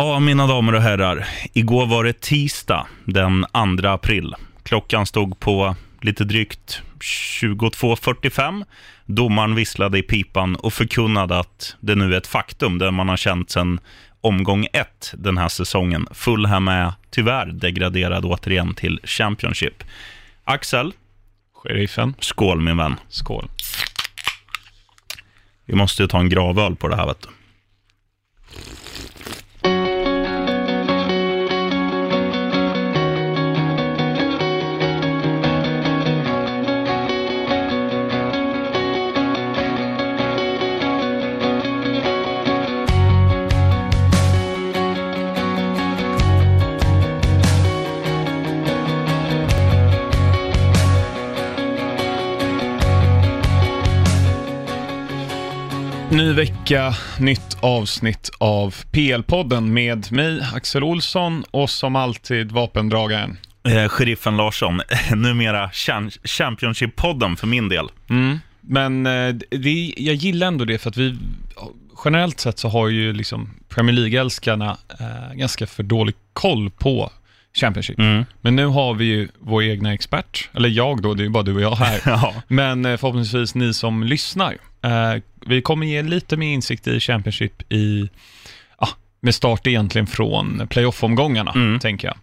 Ja, mina damer och herrar. Igår var det tisdag den 2 april. Klockan stod på lite drygt 22.45. Domaren visslade i pipan och förkunnade att det nu är ett faktum, det man har känt sedan omgång ett den här säsongen. Fulham är tyvärr degraderad återigen till Championship. Axel, Sheriffen. skål min vän. Skål. Vi måste ju ta en gravöl på det här vet du. Ny vecka, nytt avsnitt av PL-podden med mig, Axel Olsson, och som alltid vapendragaren. Eh, sheriffen Larsson, numera Championship-podden för min del. Mm. Men eh, det, jag gillar ändå det för att vi, generellt sett så har ju liksom Premier League-älskarna eh, ganska för dålig koll på Championship. Mm. Men nu har vi ju vår egna expert, eller jag då, det är ju bara du och jag här. Ja. Men eh, förhoppningsvis ni som lyssnar. Eh, vi kommer ge lite mer insikt i Championship i, ja, med start egentligen från playoff-omgångarna, Mm. tänker jag.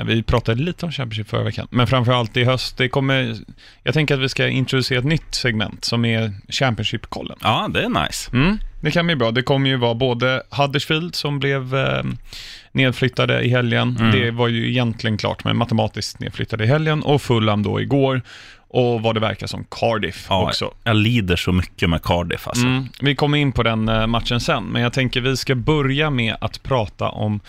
Eh, vi pratade lite om Championship förra veckan, men framförallt i höst, det kommer, jag tänker att vi ska introducera ett nytt segment som är Championship-kollen. ja, det är nice. Mm, det kan bli bra. Det kommer ju vara både Huddersfield som blev eh, nedflyttade i helgen. Mm. Det var ju egentligen klart, men matematiskt nedflyttade i helgen. Och Fulham då igår. Och vad det verkar som Cardiff Ja, också. Jag lider så mycket med Cardiff alltså. Mm, vi kommer in på den eh, matchen sen, men jag tänker vi ska börja med att prata om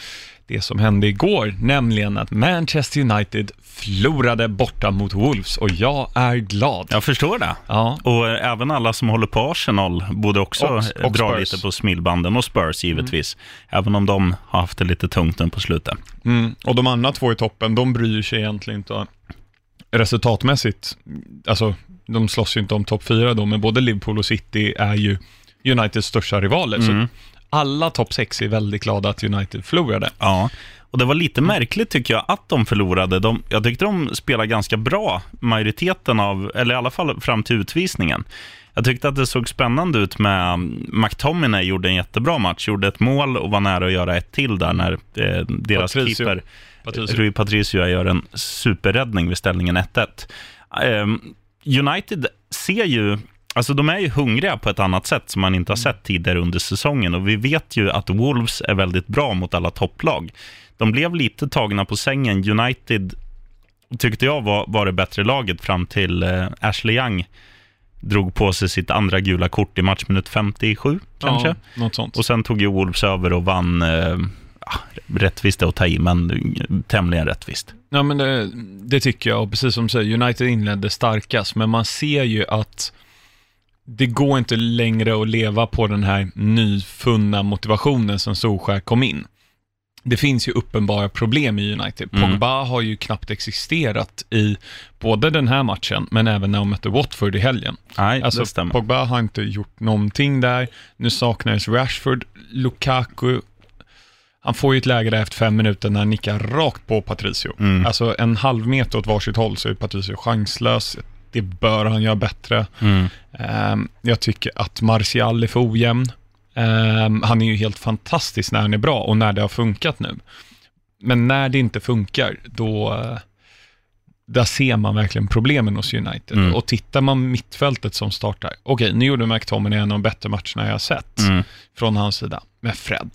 det som hände igår, nämligen att Manchester United förlorade borta mot Wolves och jag är glad. Jag förstår det. Ja, Och eh, även alla som håller på Arsenal borde också Och- och dra Spurs. lite på smilbanden. Och Spurs givetvis. Även om de har haft det lite tungt nu på slutet. Mm. Och de andra två i toppen, de bryr sig egentligen inte resultatmässigt. Alltså, de slåss ju inte om topp fyra då, men både Liverpool och City är ju Uniteds största rivaler. Mm. Så alla topp sex är väldigt glada att United förlorade. Ja, och det var lite märkligt tycker jag att de förlorade. De, jag tyckte de spelade ganska bra majoriteten av, eller i alla fall fram till utvisningen. Jag tyckte att det såg spännande ut med McTominay gjorde en jättebra match, gjorde ett mål och var nära att göra ett till där när eh, deras Patricio. keeper Patricio. Rui Patricio gör en superräddning vid ställningen 1-1. Ehm, United ser ju, alltså de är ju hungriga på ett annat sätt som man inte har sett tidigare under säsongen och vi vet ju att Wolves är väldigt bra mot alla topplag. De blev lite tagna på sängen. United tyckte jag var, var det bättre laget fram till eh, Ashley Young drog på sig sitt andra gula kort i matchminut 57 kanske. Ja. Och sen tog ju Wolves över och vann, eh, rättvist är att ta i, men tämligen rättvist. Ja, men det, det tycker jag. Och precis som du säger, United inledde starkast, men man ser ju att det går inte längre att leva på den här nyfunna motivationen som Solskär kom in. Det finns ju uppenbara problem i United. Mm. Pogba har ju knappt existerat i både den här matchen, men även när de mötte Watford i helgen. Nej, Alltså, det stämmer. Pogba har inte gjort någonting där. Nu saknades Rashford. Lukaku, han får ju ett läge där efter fem minuter när han nickar rakt på Patricio. Mm. Alltså en halv meter åt varsitt håll så är Patricio chanslös. Det bör han göra bättre. Mm. Ehm, jag tycker att Martial är för ojämn. Ehm, han är ju helt fantastisk när han är bra och när det har funkat nu. Men när det inte funkar, då... eh, Där ser man verkligen problemen hos United. Mm. Och tittar man mittfältet som startar. Okej, nu gjorde McTominay en av de bättre matcherna jag har sett Mm. från hans sida. Med Fred.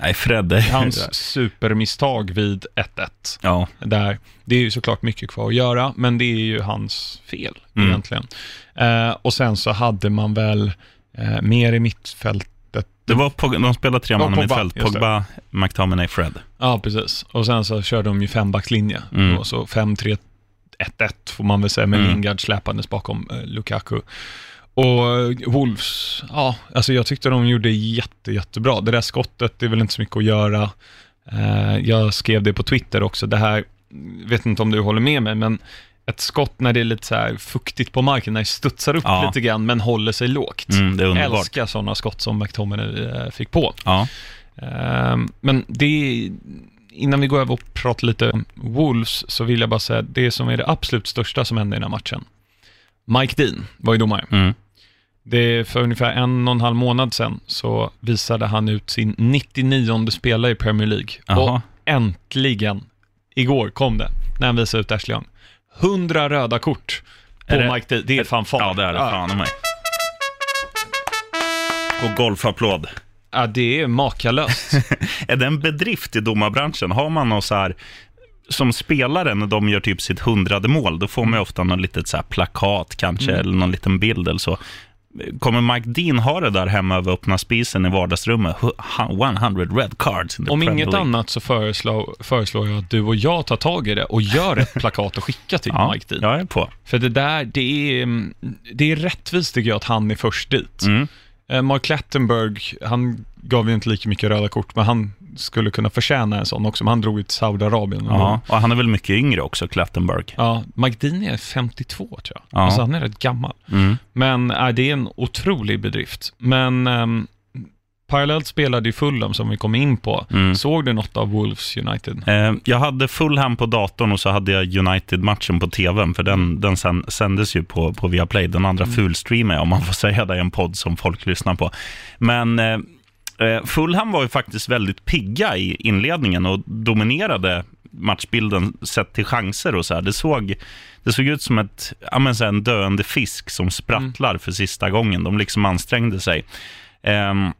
Nej, Fred är... Hans supermisstag vid 1-1. Ja, Där, det är ju såklart mycket kvar att göra, men det är ju hans fel Mm. egentligen. Eh, och sen så hade man väl eh, mer i mittfältet. det var Pog- de spelade tre man i mittfält. Pogba, McTominay, Fred. Ja, precis. Och sen så körde de ju fembackslinje. Mm. Och så 5-3-1-1 får man väl säga, med Mm. Lingard släpandes bakom eh, Lukaku. Och Wolves, ja, alltså jag tyckte de gjorde jätte, jättebra. Det där skottet, det är väl inte så mycket att göra. Eh, jag skrev det på Twitter också, det här, vet inte om du håller med mig, men ett skott när det är lite så fuktigt på marken, när det studsar upp Ja. lite grann, men håller sig lågt. Mm, det är underbart. Älskar sådana skott som McTominay eh, fick på. Ja. Ehm, men det innan vi går över och pratar lite om Wolves så vill jag bara säga det som är det absolut största som hände i den här matchen. Mike Dean var ju domare. Mm. Det för ungefär en och en halv månad sedan så visade han ut sin 99 spelare i Premier League. Jaha. Och äntligen, igår kom det, när han visade ut Ashley Young. 100 röda kort på Är det- Mike Dean. Det är fan fart. Ja, det är det fan i mig. Och golfapplåd. Ja, det är makalöst. Är det en bedrift i domarbranschen? Har man något så här, som spelare när de gör typ sitt hundrade mål, då får man ju ofta något litet så plakat kanske, Mm. eller någon liten bild eller så. Kommer Mike Dean ha det där hemma över öppna spisen i vardagsrummet? Hu- 100 red cards in the Om Premier inget League. annat så föreslår, föreslår jag att du och jag tar tag i det och gör ett plakat och skickar till Ja, Mike Dean. jag är på. För det där, det är, det är rättvist tycker jag att han är först dit. Mm. Eh, Mark Clattenburg, han gav ju inte lika mycket röda kort, men han skulle kunna förtjäna en sån också, men han drog till Saudiarabien. Ja, och han är väl mycket yngre också, Klattenberg. Ja, Dean är 52 tror jag. Ja. Alltså han är rätt gammal. Mm. Men äh, det är en otrolig bedrift. Men ähm, parallellt spelade ju Fulham som vi kom in på. Mm. Såg du något av Wolves United? Eh, jag hade Fulham på datorn och så hade jag United-matchen på tvn, för den, den sen, sändes ju på, på Viaplay. Den andra Mm. fulstreamade om man får säga det i en podd som folk lyssnar på. Men eh, eh, Fulham var ju faktiskt väldigt pigga i inledningen och dominerade matchbilden sett till chanser och så här. Det såg, det såg ut som ett, ja, men så en döende fisk som sprattlar för sista gången. De liksom ansträngde sig. Ehm,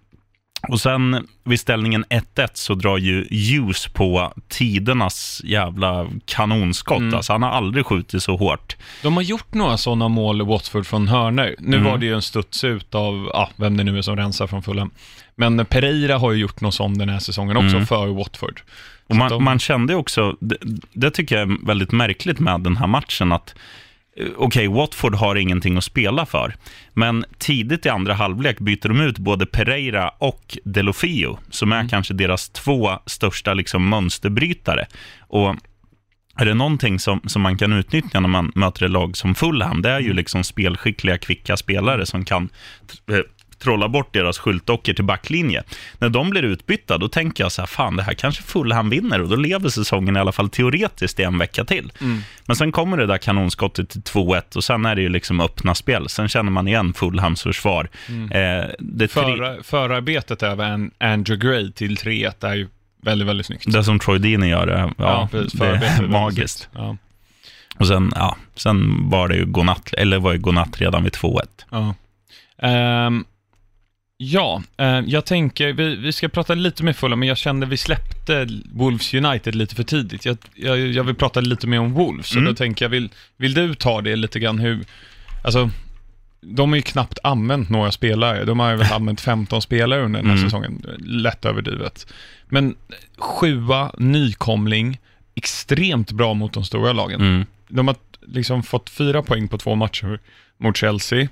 och sen vid ställningen 1-1 så drar ju Hughes på tidernas jävla kanonskott. Mm. Alltså, han har aldrig skjutit så hårt. De har gjort några sådana mål Watford från hörnor. Nu Mm. var det ju en studs ut av, ja, vem det nu är som rensar från Fulham. Men Pereira har ju gjort något sånt den här säsongen också Mm. för Watford. Och man, de- man kände också, det, det tycker jag är väldigt märkligt med den här matchen, att eh, okej, Watford har ingenting att spela för, men tidigt i andra halvlek byter de ut både Pereira och Delofio, som är kanske deras två största liksom, mönsterbrytare. Och är det någonting som, som man kan utnyttja när man möter ett lag som Fulham, det är ju liksom spelskickliga, kvicka spelare som kan eh, trolla bort deras skyltdockor till backlinje. När de blir utbytta, då tänker jag så här, fan det här kanske Fulham vinner och då lever säsongen i alla fall teoretiskt i en vecka till. Men sen kommer det där kanonskottet till 2-1 och sen är det ju liksom öppna spel. Sen känner man igen Fulhams försvar. Eh, det, tre, För, förarbetet över en Andrew Gray till 3-1 är ju väldigt, väldigt snyggt. det som Troy Deeney gör, det, ja, precis. det är magiskt. Ja. Och sen, ja, sen var det ju godnatt, eller var ju godnatt redan vid 2-1. Ja. Ehm, ja, eh, jag tänker, vi, vi ska prata lite mer fulla, men jag kände vi släppte Wolves United lite för tidigt. Jag, jag, jag vill prata lite mer om Wolves, så Mm. då tänker jag, vill, vill du ta det lite grann hur, alltså, de har ju knappt använt några spelare. De har ju väl använt 15 spelare under den här Mm. säsongen, lätt överdrivet. Men sjua, nykomling, extremt bra mot de stora lagen. Mm. De har liksom fått fyra poäng på två matcher mot Chelsea.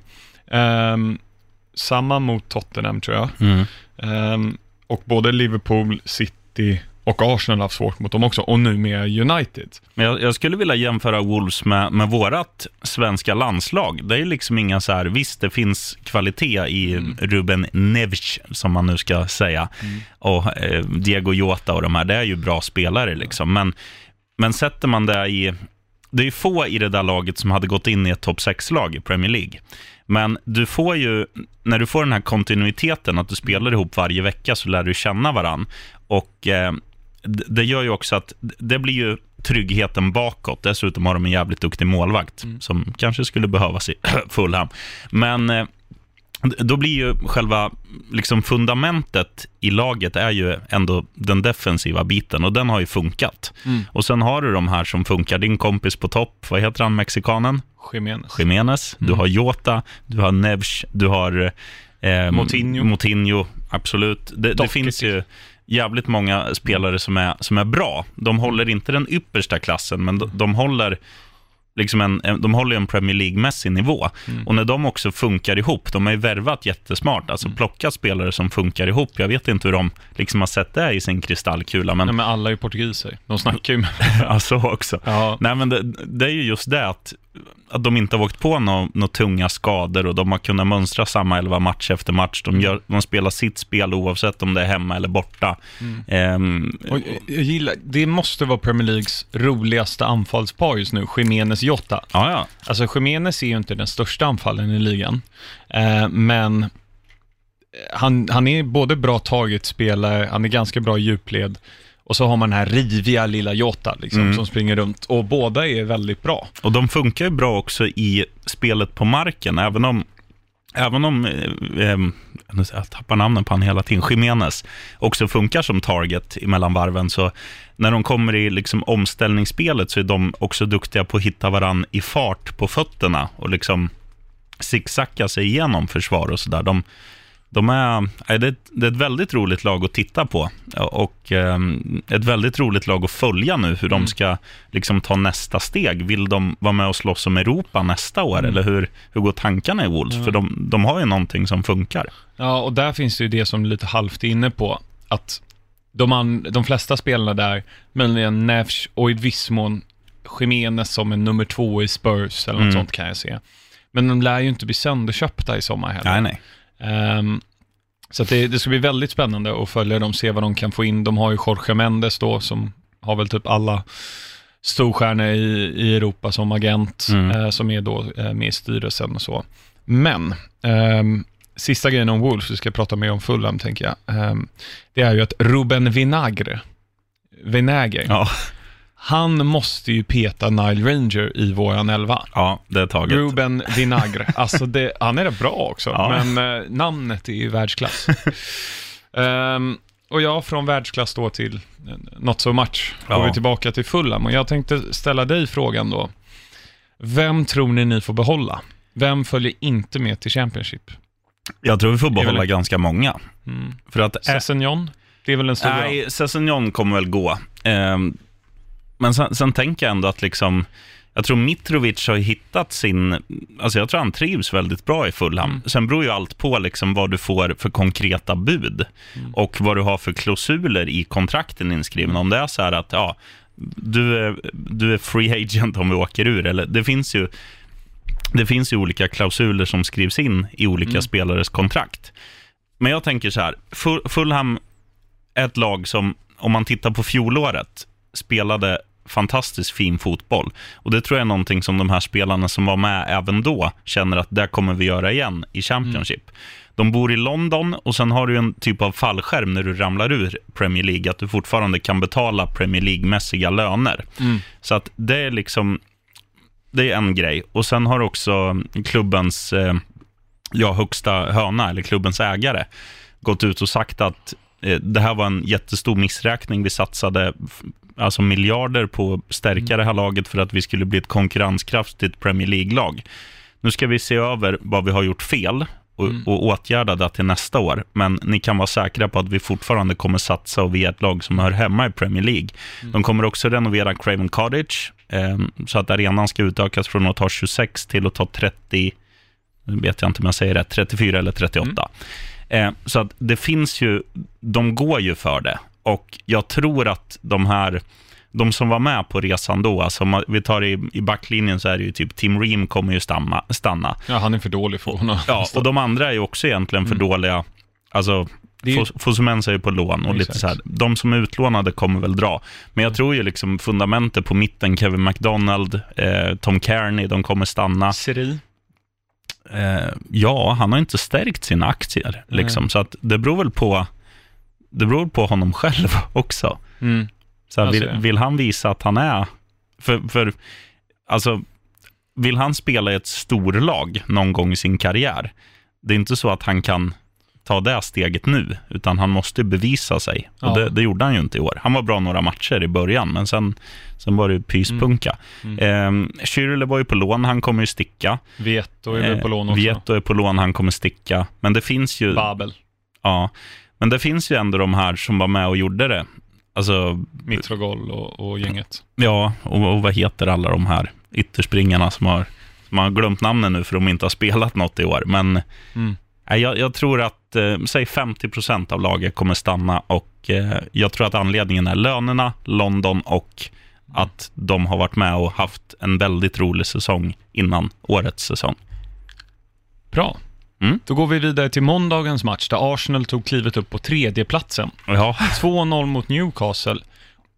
Ehm, samma mot Tottenham tror jag. Mm. Ehm, och både Liverpool, City och Arsenal har haft svårt mot dem också. Och nu med United. Men jag, jag skulle vilja jämföra Wolves med, med vårat svenska landslag. Det är liksom inga så här, visst det finns kvalitet i Ruben Neves, som man nu ska säga, och eh, Diego Jota och de här, det är ju bra spelare liksom. Men, men sätter man det i, det är ju få i det där laget som hade gått in i ett topp 6-lag i Premier League. Men du får ju, när du får den här kontinuiteten, att du spelar ihop varje vecka, så lär du känna varann. Och eh, det gör ju också att det blir ju tryggheten bakåt. Dessutom har de en jävligt duktig målvakt, som kanske skulle behövas i Fulham. Men eh, då blir ju själva liksom fundamentet i laget är ju ändå den defensiva biten och den har ju funkat. Och sen har du de här som funkar. Din kompis på topp, vad heter han, mexikanen? Jiménez. Jiménez, du har Jota, du har Neves, du har eh, Moutinho. Moutinho, absolut. Det, det finns ju jävligt många spelare som är, som är bra. De håller inte den yppersta klassen, men de, de håller liksom en, en, de håller en Premier League-mässig nivå. Och när de också funkar ihop, de har ju värvat jättesmart, alltså plockat spelare som funkar ihop. Jag vet inte hur de liksom har sett det i sin kristallkula, men Nej, men alla är ju portugiser. De snackar ju med... alltså också. Ja. Nej, men det, det är ju just det att att de inte har åkt på några nå tunga skador och de har kunnat mönstra samma elva match efter match. De, gör, de spelar sitt spel oavsett om det är hemma eller borta. Ehm, Och jag- gillar, det måste vara Premier Leagues roligaste anfallspar just nu, Jiménez Jota. ja, ja. Alltså Jiménez är ju inte den största anfallen i ligan, eh, men han, han är både bra targetspelare, han är ganska bra i djupled och så har man den här riviga lilla Jota liksom, Mm. som springer runt och båda är väldigt bra. Och de funkar ju bra också i spelet på marken, även om Även om, eh, eh, jag tappar namnen på han hela tiden, Jiménez också funkar som target emellan varven, så när de kommer i liksom omställningsspelet så är de också duktiga på att hitta varann i fart på fötterna och liksom zigzacka sig igenom försvar och sådär. De, de är, det, är ett- det är ett väldigt roligt lag att titta på och eh, ett väldigt roligt lag att följa nu hur de ska liksom ta nästa steg. Vill de vara med och slåss om Europa nästa år eller hur, hur går tankarna i Wolves? För de, de har ju någonting som funkar. Ja, och där finns det ju det som lite halvt är inne på, att de, an, de flesta spelarna där, möjligen Nevs och i viss mån Jiménez som en nummer två i Spurs eller något Mm. sånt kan jag se. Men de lär ju inte bli sönderköpta i sommar heller. Nej, nej. Ehm, så det, det ska bli väldigt spännande att följa dem, se vad de kan få in. De har ju Jorge Mendes då, som har väl typ alla storstjärnor i, i Europa som agent, Mm. eh, som är då eh, med i styrelsen och så. Men, ehm, sista grejen om Wolves, vi ska prata mer om Fulham tänker jag, ehm, det är ju att Ruben Vinagre, Vinagre, Ja, han måste ju peta Nile Ranger i våran elva. ja det är taget. Ruben Vinagre. Alltså det, han är rätt bra också, Ja. men eh, namnet är ju världsklass. Ehm, och jag från världsklass då till eh, not so much. Går Ja. vi tillbaka till Fulham och jag tänkte ställa dig frågan då. Vem tror ni ni får behålla? Vem följer inte med till Championship? Jag tror vi får behålla väl- ganska många. Mm. För att Sessignon? Det är väl den stora? Nej, Sessignon kommer väl gå. Ehm, men sen, sen tänker jag ändå att liksom, jag tror Mitrovic har hittat sin, alltså jag tror han trivs väldigt bra i Fulham. Mm. Sen beror ju allt på liksom vad du får för konkreta bud Mm. och vad du har för klausuler i kontrakten inskrivna. Om det är så här att, ja, du är, du är free agent om vi åker ur, eller det finns ju det finns ju olika klausuler som skrivs in i olika Mm. spelares kontrakt. Men jag tänker så här, Ful- Fulham är ett lag som, om man tittar på fjolåret, spelade fantastiskt fin fotboll. Och det tror jag är någonting som de här spelarna som var med även då känner att det kommer vi göra igen i Championship. De bor i London och sen har du en typ av fallskärm när du ramlar ur Premier League, att du fortfarande kan betala Premier League-mässiga löner. Mm. Så att det är liksom, det är en grej. Och sen har också klubbens eh, ja, högsta höna, eller klubbens ägare, gått ut och sagt att eh, det här var en jättestor missräkning. Vi satsade alltså miljarder på att stärka det här laget för att vi skulle bli ett konkurrenskraftigt Premier League-lag. Nu ska vi se över vad vi har gjort fel och, Mm. och åtgärda det till nästa år. Men ni kan vara säkra på att vi fortfarande kommer satsa och vi är ett lag som hör hemma i Premier League. De kommer också renovera Craven Cottage eh, så att arenan ska utökas från att ta 26 till att ta 30, nu vet jag inte om jag säger rätt, 34 eller 38. Eh, så att det finns ju, de går ju för det. Och jag tror att de här, de som var med på resan då, alltså om vi tar i, i backlinjen så är det ju typ Tim Ream kommer ju stanna. stanna. Ja, han är för dålig för honom. Ja, och de andra är ju också egentligen för dåliga. Alltså, ju- Fos- Fosumensa är ju på lån och lite Exakt. så här. De som är utlånade kommer väl dra. Men jag tror ju liksom fundamentet på mitten, Kevin McDonald, eh, Tom Kearney, de kommer stanna. Seri? Eh, ja, han har inte stärkt sina aktier. Liksom, så att det beror väl på det beror på honom själv också. Mm. Så här, vill, ser. vill han visa att han är... För, för alltså, vill han spela i ett storlag någon gång i sin karriär, det är inte så att han kan ta det steget nu, utan han måste bevisa sig. Ja. Och det, det gjorde han ju inte i år. Han var bra några matcher i början, men sen, sen var det pyspunka. Mm. Mm. Eh, Schürrle var ju på lån, han kommer ju sticka. Vieto är väl på lån också. Vieto är på lån, han kommer sticka. Men det finns ju... Babel, Ja, men det finns ju ändå de här som var med och gjorde det. Alltså, Mitrogol och, och gänget. ja, och, och vad heter alla de här ytterspringarna som har, som har glömt namnen nu för de inte har spelat något i år. Men Mm. nej, jag, jag tror att, eh, säg 50% av laget kommer stanna och eh, jag tror att anledningen är lönerna, London och att de har varit med och haft en väldigt rolig säsong innan årets säsong. Bra. Mm. Då går vi vidare till måndagens match där Arsenal tog klivet upp på tredjeplatsen. Ja, 2-0 mot Newcastle.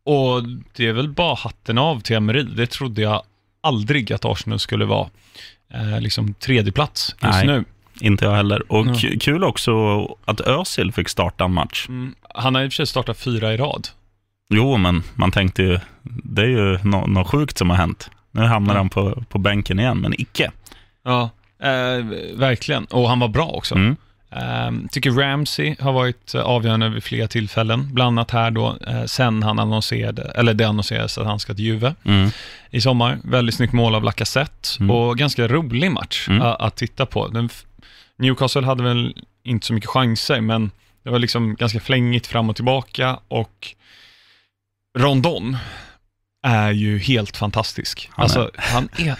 Och det är väl bara hatten av till Emery. Det trodde jag aldrig att Arsenal skulle vara eh, liksom tredjeplats just Nej. nu. inte jag heller. Och Ja. k- kul också att Özil fick starta en match. Mm, han har i och för sig startat fyra i rad. Jo, men man tänkte ju, det är ju nå- något sjukt som har hänt. Nu hamnar Ja. han på, på bänken igen, men icke. Ja, eh, verkligen. Och han var bra också. Mm. Eh, tycker Ramsey har varit eh, avgörande vid flera tillfällen. Bland annat här då, eh, sen han annonserade, eller det annonserades att han ska till Juve Mm. i sommar. Väldigt snyggt mål av Lacazette Mm. och ganska rolig match Mm. a- att titta på. Den Newcastle hade väl inte så mycket chanser, men det var liksom ganska flängigt fram och tillbaka och Rondon är ju helt fantastisk. Han är- alltså, han, är,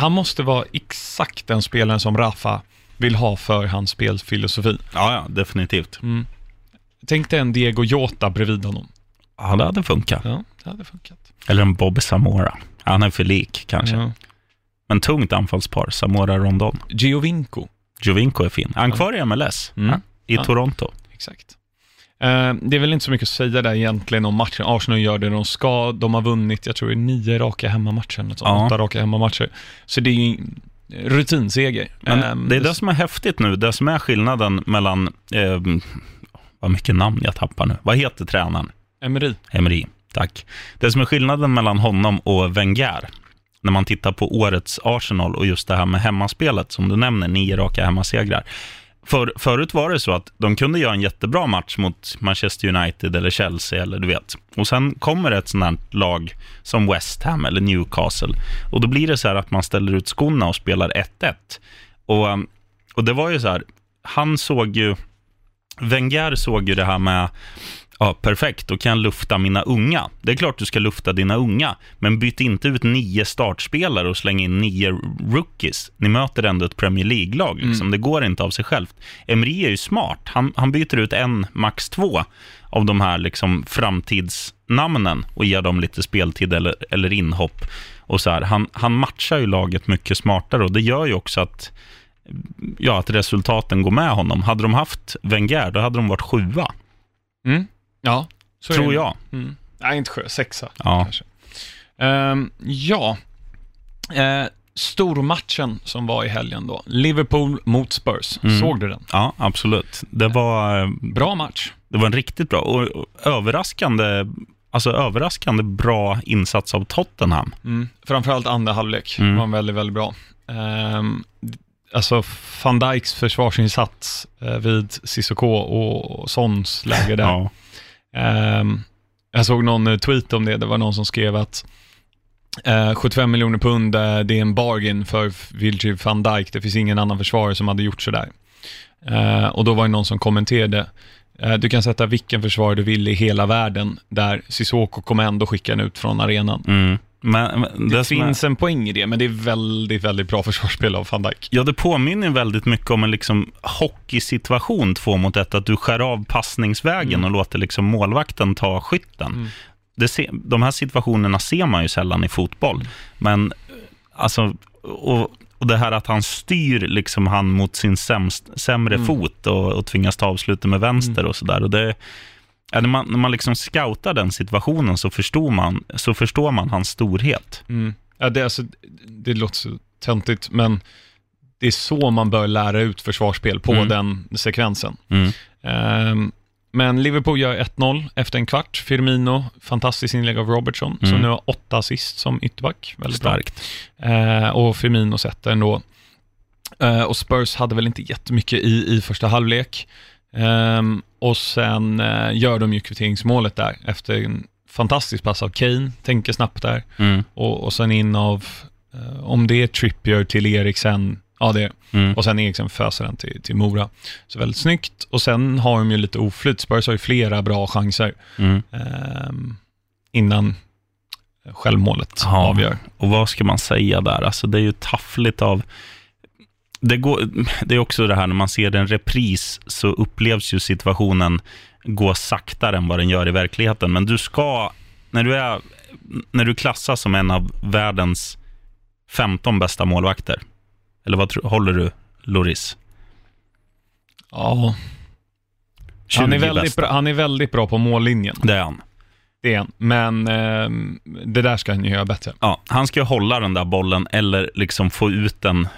han måste vara exakt den spelaren som Rafa vill ha för hans spelfilosofi. Ja, ja, definitivt. Mm. Tänk dig en Diego Jota bredvid honom. Ja, det hade funkat. Ja, det hade funkat. Eller en Bobby Samora. Han är för lik kanske. Ja. Men tungt anfallspar, Samora Rondon. Giovinco, Jovinko är fin. Han kvar i MLS? Mm. Ja, I. Toronto. exakt. Eh, det är väl inte så mycket att säga där egentligen om matchen. Arsenal gör det de ska. De har vunnit, jag tror det är nio raka hemmamatcher, sånt. Ja. åtta raka hemmamatcher. Så det är ju rutinseger. Men det är det som är häftigt nu. Det som är skillnaden mellan... Eh, vad mycket namn jag tappar nu. Vad heter tränaren? Emery. Emery, tack. Det som är skillnaden mellan honom och Wenger, när man tittar på årets Arsenal och just det här med hemmaspelet, som du nämner, nio raka hemmasegrar. För, förut var det så att de kunde göra en jättebra match mot Manchester United eller Chelsea eller du vet. Och sen kommer ett sånt här lag som West Ham eller Newcastle. Och då blir det så här att man ställer ut skorna och spelar 1-1. Och, um, och det var ju så här, han såg ju, Wenger såg ju det här med Ja, perfekt. Då kan jag lufta mina unga. Det är klart du ska lufta dina unga, men byt inte ut nio startspelare och släng in nio rookies. Ni möter ändå ett Premier League-lag. Liksom. Det går inte av sig självt. Emery är ju smart. Han, han byter ut en, max två av de här liksom, framtidsnamnen och ger dem lite speltid eller, eller inhopp. Och så här. Han, han matchar ju laget mycket smartare och det gör ju också att ja, att resultaten går med honom. Hade de haft Wenger, då hade de varit sjua, Mm. Ja, så är tror det. jag. Mm. Nej, inte sjö, sexa Ja. kanske. Ehm, ja, uh, stormatchen som var i helgen då. Liverpool mot Spurs. Mm. Såg du den? Ja, absolut. Det var, eh, Bra match. det var en riktigt bra och och överraskande, alltså överraskande bra insats av Tottenham. Mm. Framförallt andra halvlek Mm. var väldigt, väldigt bra. Um, alltså van Dijks försvarsinsats eh, vid Cissoko och, och Sons läge där. Ja. Ehm, jag såg någon eh, tweet om det, det var någon som skrev att eh, 75 miljoner pund, eh, det är en bargain för Virgil van Dijk, det finns ingen annan försvarare som hade gjort sådär. Eh, och då var det någon som kommenterade, eh, du kan sätta vilken försvarare du vill i hela världen, där Sissoko kommer ändå skicka en ut från arenan. Mm. Men, men Det, det som är, finns en poäng i det, men det är väldigt, väldigt bra försvarsspel av van Dijk. ja, det påminner väldigt mycket om en liksom hockeysituation, två mot ett, att du skär av passningsvägen Mm. och låter liksom målvakten ta skytten. Mm. Det se, de här situationerna ser man ju sällan i fotboll, men alltså, och, och det här att han styr liksom han mot sin sämst, sämre Mm. fot och, och tvingas ta avslutet med vänster och sådär. Och det, när, man, när man liksom scoutar den situationen så förstår man, så förstår man hans storhet. Mm. Ja, det, alltså, det låter så töntigt, men det är så man bör lära ut försvarsspel på Mm. den sekvensen. Mm. Ehm, men Liverpool gör 1-0 efter en kvart. Firmino, fantastiskt inlägg av Robertson, som Mm. nu har åtta assist som ytterback. Väldigt Starkt. bra. Ehm, och Firmino sätter ändå. Ehm, och Spurs hade väl inte jättemycket i, i första halvlek. Ehm, och sen eh, gör de ju kvitteringsmålet där efter en fantastisk pass av Kane, tänker snabbt där. Mm. Och, och sen in av, eh, om det är Trippier till Eriksen, ja det är Mm. och sen Eriksen föser den till, till Mora. Så väldigt snyggt. Och sen har de ju lite oflyt. Spurs har ju flera bra chanser Mm. ehm, innan självmålet Ja. avgör. Och vad ska man säga där? Alltså det är ju taffligt av... Det, går, det är också det här när man ser en repris så upplevs ju situationen gå saktare än vad den gör i verkligheten. Men du ska, när du är när du klassas som en av världens 15 bästa målvakter, eller vad håller du, Loris? Ja. Han är, 20 väldigt bästa. bra, han är väldigt bra på mållinjen, Det är han. det är han. Men ehm, det där ska han ju göra bättre. Ja, han ska ju hålla den där bollen eller liksom få ut den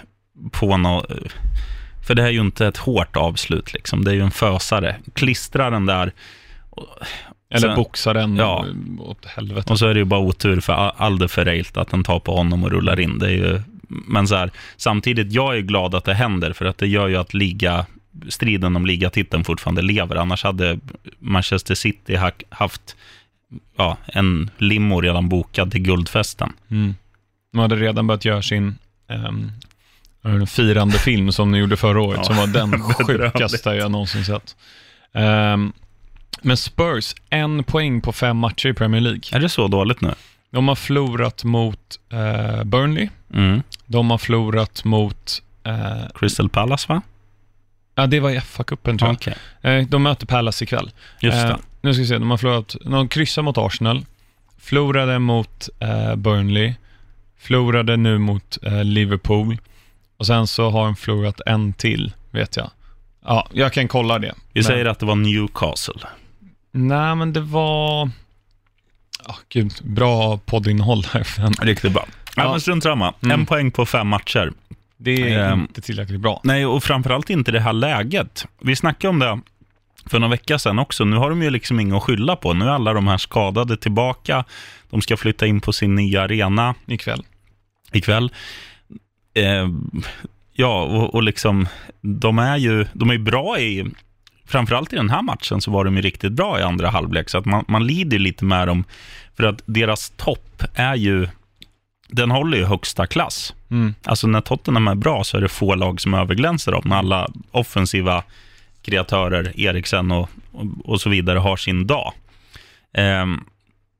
på något... För det här är ju inte ett hårt avslut, liksom. det är ju en fösare. Klistra den där Eller Sen- boxa den Ja. åt helvete. och så är det ju bara otur för Alde Ferreilt att den tar på honom och rullar in. Det är ju, men så här, samtidigt, jag är glad att det händer för att det gör ju att liga, striden om ligatiteln fortfarande lever. Annars hade Manchester City ha- haft ja, en limo redan bokad till guldfesten. Mm. De hade redan börjat göra sin um, firande film som de gjorde förra året, Ja. som var den sjukaste jag någonsin sett. Ehm, men Spurs, en poäng på fem matcher i Premier League. Är det så dåligt nu? De har förlorat mot eh, Burnley, Mm. de har förlorat mot, eh, Crystal Palace, va? ja det var i FA-cupen tror jag. Okej, Eh, de möter Palace ikväll. just det. Nu ska vi se, de har förlorat, de kryssade mot Arsenal, förlorade mot Burnley, förlorade nu mot Liverpool och sen så har de förlorat en till, vet jag. Ja, jag kan kolla det. Vi Men- säger att det var Newcastle. Nej, men det var... Oh, gud, bra poddinnehåll här. Riktigt bra. Ja, Ja. men strunt samma. Mm. En poäng på fem matcher. det är Ehm. inte tillräckligt bra. Nej, och framförallt inte det här läget. Vi snackade om det för några vecka sedan också. Nu har de ju liksom inget att skylla på. Nu är alla de här skadade tillbaka. De ska flytta in på sin nya arena Ikväll. ikväll. Eh, ja, och, och liksom, de är ju de är bra i, framförallt i den här matchen så var de ju riktigt bra i andra halvlek, så att man, man lider lite med dem, för att deras topp är ju, den håller ju högsta klass. Mm. Alltså när Tottenham är bra så är det få lag som överglänser dem, när alla offensiva kreatörer, Eriksen och, och, och så vidare, har sin dag. Ehm,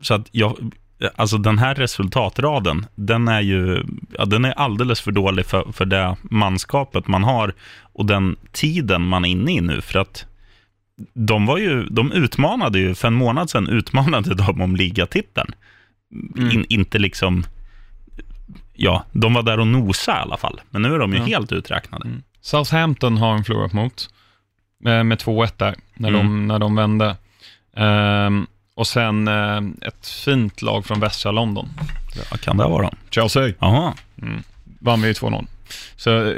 så att jag, alltså den här resultatraden, den är ju ja, den är alldeles för dålig för, för det manskapet man har och den tiden man är inne i nu. För att de, var ju, de utmanade ju, för en månad sedan utmanade de om ligatiteln. Mm. In, inte liksom, ja, de var där och nosade i alla fall. Men nu är de ju Ja. helt uträknade. Mm. Southampton har de förlorat mot, eh, med 2-1 där, när, de, Mm. när de vände. Ehm, och sen eh, ett fint lag från västra London, Vad kan det vara? Chelsea, Jaha, mm. vann vi 2-0. Så eh,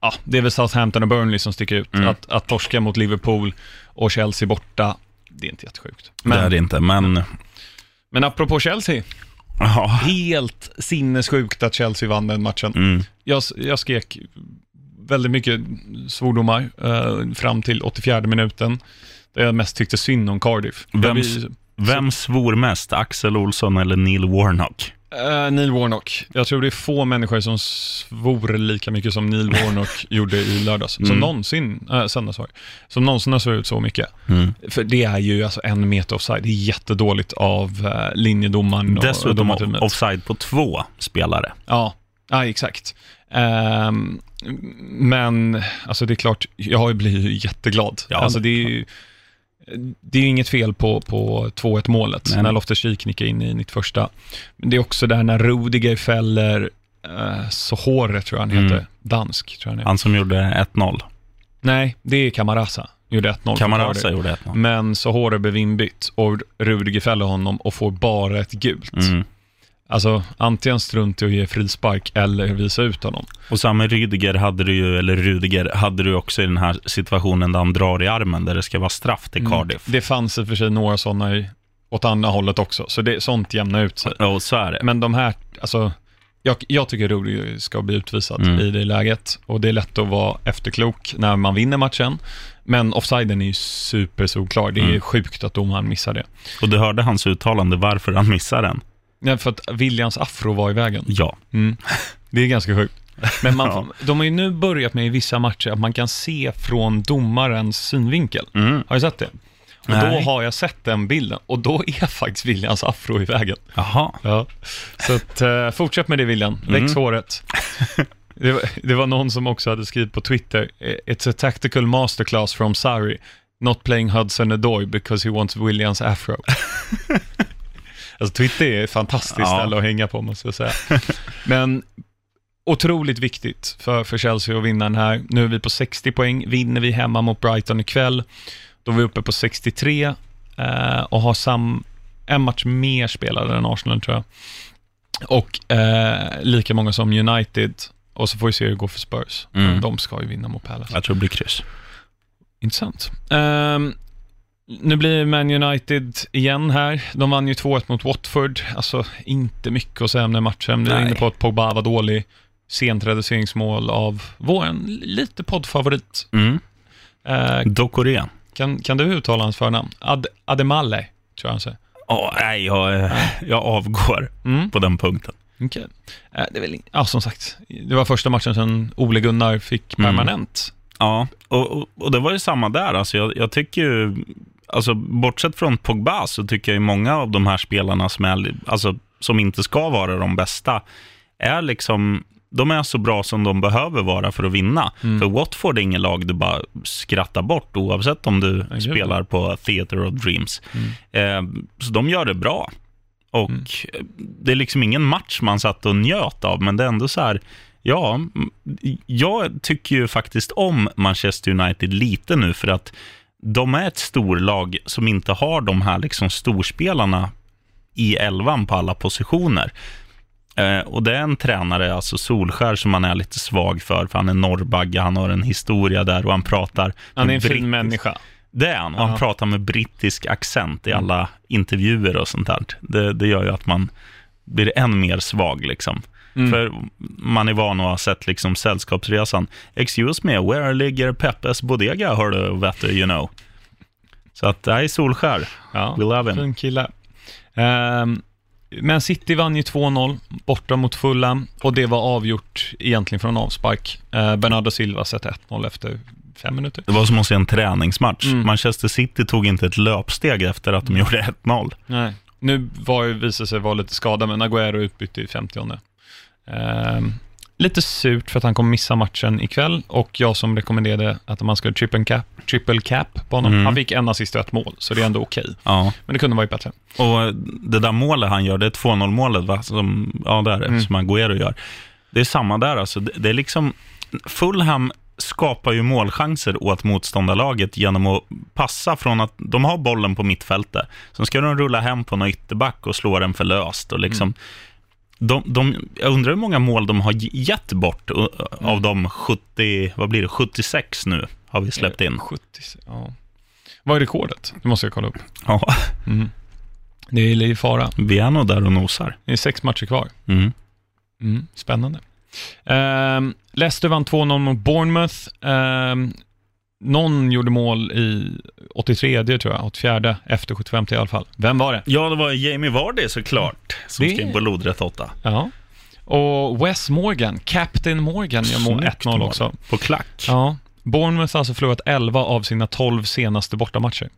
ja, det är väl Southampton och Burnley som sticker ut. Mm. Att, att torska mot Liverpool och Chelsea borta, det är inte jättesjukt. det är Men, det inte, men men apropå Chelsea, ja. helt sinnessjukt att Chelsea vann den matchen. Mm. Jag, jag skrek väldigt mycket svordomar eh, fram till 84 minuten. Där jag mest tyckte synd om Cardiff. Vems- Vem svor mest, Axel Olsson eller Neil Warnock? Eh, Neil Warnock. Jag tror det är få människor som svor lika mycket som Neil Warnock gjorde i lördags. Som Mm. någonsin, äh, söndags. Som någonsin har svurit så mycket. Mm. För det är ju alltså en meter offside. Det är jättedåligt av uh, linjedomaren och Dessutom domarteamet. offside på två spelare. Ja, ja exakt. Ehm, men alltså det är klart, jag har ju jätteglad. Ja, alltså det är ju det är ju inget fel på, på 2-1 målet, Nej. när Loftus-Cheek nickar in i 91. Men det är också där när Rudiger fäller uh, Sohore, tror jag han heter. Mm. Dansk, tror jag han är. Han som gjorde 1-0. Nej, det är Camarasa. Gjorde 1-0 för Camarasa Cardiff. gjorde 1-0. Men Sohore blev inbytt och Rudiger fäller honom och får bara ett gult. Mm. Alltså, antingen strunt i att ge frispark eller visa ut honom. Och samma Rydiger hade du ju, eller Rudiger, hade du också i den här situationen där han drar i armen, där det ska vara straff till Cardiff. Mm. Det fanns i och för sig några sådana i, åt andra hållet också, så det, sånt jämnar ut sig. Ja, och så är det. Men de här, alltså, jag, jag tycker Rudiger ska bli utvisad Mm. i det läget och det är lätt att vara efterklok när man vinner matchen. Men offsiden är ju supersolklar. Det är Mm. sjukt att domaren missar det. Och du hörde hans uttalande varför han missade den. Nej, för att Williams afro var i vägen. Ja. Mm. Det är ganska sjukt. Men man, Ja. de har ju nu börjat med i vissa matcher att man kan se från domarens synvinkel. Mm. Har du sett det? Och Nej. då har jag sett den bilden och då är faktiskt Williams afro i vägen. Jaha. Ja. Så att, eh, fortsätt med det William, väx Mm. håret. Det var, det var någon som också hade skrivit på Twitter, It's a tactical masterclass from Sarri, not playing Hudson Odoi because he wants Williams afro. Alltså Twitter är ett fantastiskt Ja. ställe att hänga på, måste jag säga. Men otroligt viktigt för, för Chelsea att vinna den här. Nu är vi på 60 poäng. Vinner vi hemma mot Brighton ikväll, då är vi uppe på 63 eh, och har sam, en match mer spelade än Arsenal, tror jag. Och eh, lika många som United. Och så får vi se hur det går för Spurs. Mm. De ska ju vinna mot Palace. Jag tror det blir kryss. Intressant. Ehm, nu blir Man United igen här. De vann ju 2-1 mot Watford. Alltså, inte mycket att säga om den matchen. Vi är Nej. inne på att Pogba var dålig. Sent reduceringsmål av vår lite poddfavorit. Mm. Eh, Dokore. kan, kan du uttala hans förnamn? Ad, Ademalle, tror jag han säger. Åh, nej, jag, jag avgår Mm. på den punkten. Okej. Eh, det är väl, ja, som sagt, det var första matchen sedan Ole Gunnar fick Mm. permanent. Ja, och, och, och det var ju samma där. Alltså jag, jag tycker ju, alltså bortsett från Pogba så tycker jag ju många av de här spelarna som, är, alltså, som inte ska vara de bästa, är liksom, de är så bra som de behöver vara för att vinna. Mm. För Watford är inget lag du bara skrattar bort, oavsett om du gud. spelar på Theatre of Dreams. Mm. Eh, så de gör det bra. Och Mm. det är liksom ingen match man satt och njöt av, men det är ändå så här, ja, jag tycker ju faktiskt om Manchester United lite nu, för att de är ett storlag som inte har de här liksom storspelarna i elvan på alla positioner. Eh, och det är en tränare, alltså Solskär, som man är lite svag för, för han är norrbagge, han har en historia där och han pratar... Han är en fin människa. det är han. Och han pratar med brittisk accent i Mm. alla intervjuer och sånt där. Det, det gör ju att man blir än mer svag liksom. Mm. För man är van att ha sett liksom sällskapsresan. Excuse me, where ligger Peppes Bodega, hör du, vet you know. Så att, nej, Solskär. Ja, We love him. fin kille. Um, men City vann ju 2-0 borta mot Fulham och det var avgjort egentligen från avspark. Uh, Bernardo Silva sätter 1-0 efter fem minuter. Det var som att se en träningsmatch. Mm. Manchester City tog inte ett löpsteg efter att de gjorde 1-0. Nej. Nu var ju, visade sig vara lite skada, men Agüero utbytte i 50 um, Lite surt för att han kommer missa matchen ikväll och jag som rekommenderade att man skulle triple cap, triple cap på honom. Mm. Han fick en assist och ett mål, så det är ändå okej. Ja. Men det kunde varit bättre. Och det där målet han gör, det är 2-0-målet, va? Som, ja, det är det, Mm. som Agüero gör. Det är samma där, alltså. Det, det är liksom, Fulham skapar ju målchanser åt motståndarlaget genom att passa från att de har bollen på mittfältet. Sen ska de rulla hem på någon ytterback och slå den för löst. Och liksom, de, de, jag undrar hur många mål de har gett bort uh, av de 70, vad blir det, 76 nu har vi släppt in. 70, ja. Vad är rekordet? Det måste jag kolla upp. Ja, Mm. Det är i fara. vi är nog där och nosar. Det är sex matcher kvar. Mm. Mm, spännande. Um, Leicester vann 2-0 mot Bournemouth. Um, någon gjorde mål i 83 tror jag, 84 efter 75 i alla fall. Vem var det? Ja, det var Jamie Vardy såklart, som Det- skrev på lodrätt 8. Ja. Och Wes Morgan, Captain Morgan, gör mål Snyggt 1-0 mål. också. På klack. Ja. Bournemouth har alltså förlorat 11 av sina 12 senaste bortamatcher.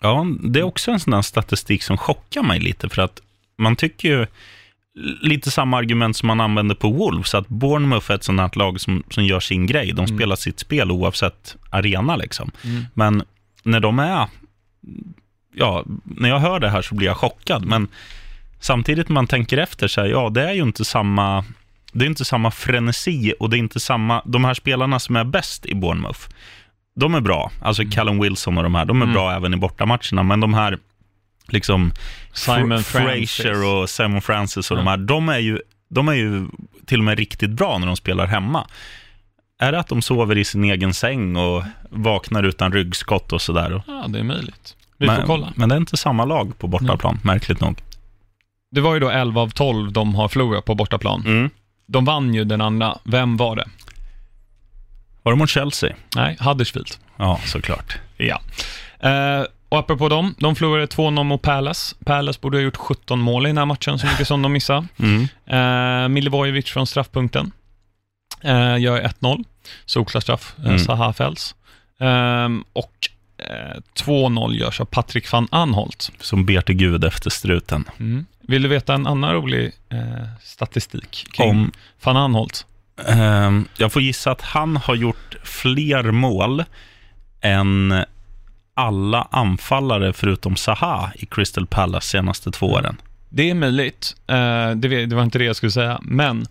Ja, det är också en sån där statistik som chockar mig lite, för att man tycker ju lite samma argument som man använder på Wolves, att Bournemouth är ett sånt här lag som, som gör sin grej. De Mm. spelar sitt spel oavsett arena liksom. Mm. Men när de är, ja, när jag hör det här så blir jag chockad, men samtidigt när man tänker efter så här, ja, det är ju inte samma, det är inte samma frenesi och det är inte samma, de här spelarna som är bäst i Bournemouth, de är bra, alltså Callum Wilson och de här, de är Mm. bra även i bortamatcherna, men de här, liksom, Simon Fra- Francis. Fraser och Simon Francis och Ja. de här, de är, ju, de är ju till och med riktigt bra när de spelar hemma. Är det att de sover i sin egen säng och vaknar utan ryggskott och sådär? Ja, det är möjligt. Vi men, får kolla. men det är inte samma lag på bortaplan, märkligt nog. Det var ju då 11 av 12 de har förlorat på bortaplan. Mm. De vann ju den andra. Vem var det? Var det mot Chelsea? Nej, Huddersfield. Ja, såklart. Ja. Eh, och apropå dem, de förlorade 2-0 mot Palace. Palace borde ha gjort 17 mål i den här matchen, så mycket som de missade. Mm. Eh, Milivojevic från straffpunkten eh, gör 1-0. Solklar straff. Eh, Mm. Zaha fälls. Ehm, och eh, 2-0 görs av Patrik van Anholt. Som ber till Gud efter struten. Mm. Vill du veta en annan rolig eh, statistik kring Om, van Anholt? ehm, jag får gissa att han har gjort fler mål än alla anfallare förutom Saha i Crystal Palace senaste två åren. det är möjligt. Eh, det, var inte det jag skulle säga. Men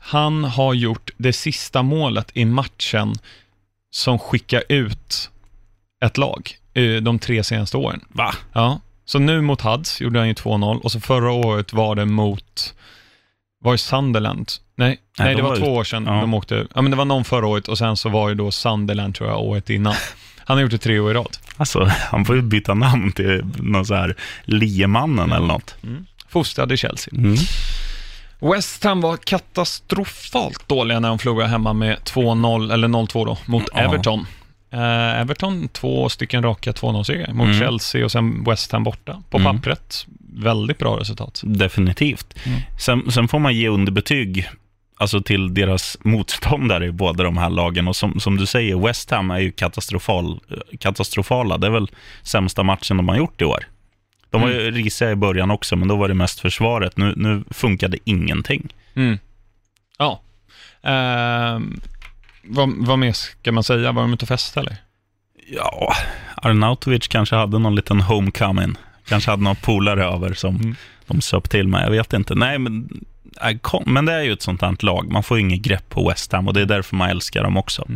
han har gjort det sista målet i matchen som skickar ut ett lag de tre senaste åren. Va? Ja, så nu mot Huds gjorde han ju 2-0 och så förra året var det mot, var det Sunderland? Nej, nej, Nej, det de var, var två år sedan ja. de åkte, ja men det var någon förra året och sen så var det då Sunderland tror jag året innan. Han har gjort det tre år i rad. Alltså, han får ju byta namn till någon så här Liemannen eller något. Fostrad i Chelsea. Mm. West Ham var katastrofalt dåliga när de förlorade hemma med 2-0, eller 0-2 då, mot Ja. Everton. Eh, Everton, två stycken raka 2-0-segrar mot Mm. Chelsea och sen West Ham borta. På Mm. pappret, väldigt bra resultat. Definitivt. Mm. Sen, sen får man ge underbetyg alltså till deras motståndare i båda de här lagen. Och som, som du säger, West Ham är ju katastrofal, katastrofala. Det är väl sämsta matchen de har gjort i år. De var ju risiga i början också, men då var det mest försvaret. Nu, nu funkade ingenting. Mm. Ja. Ehm, vad, vad mer ska man säga? Var de ute och festade eller? Ja, Arnautovic kanske hade någon liten homecoming. Kanske hade några polare över som Mm. de söp till med. Jag vet inte. Nej, men, men det är ju ett sånt här lag. Man får inget grepp på West Ham och det är därför man älskar dem också.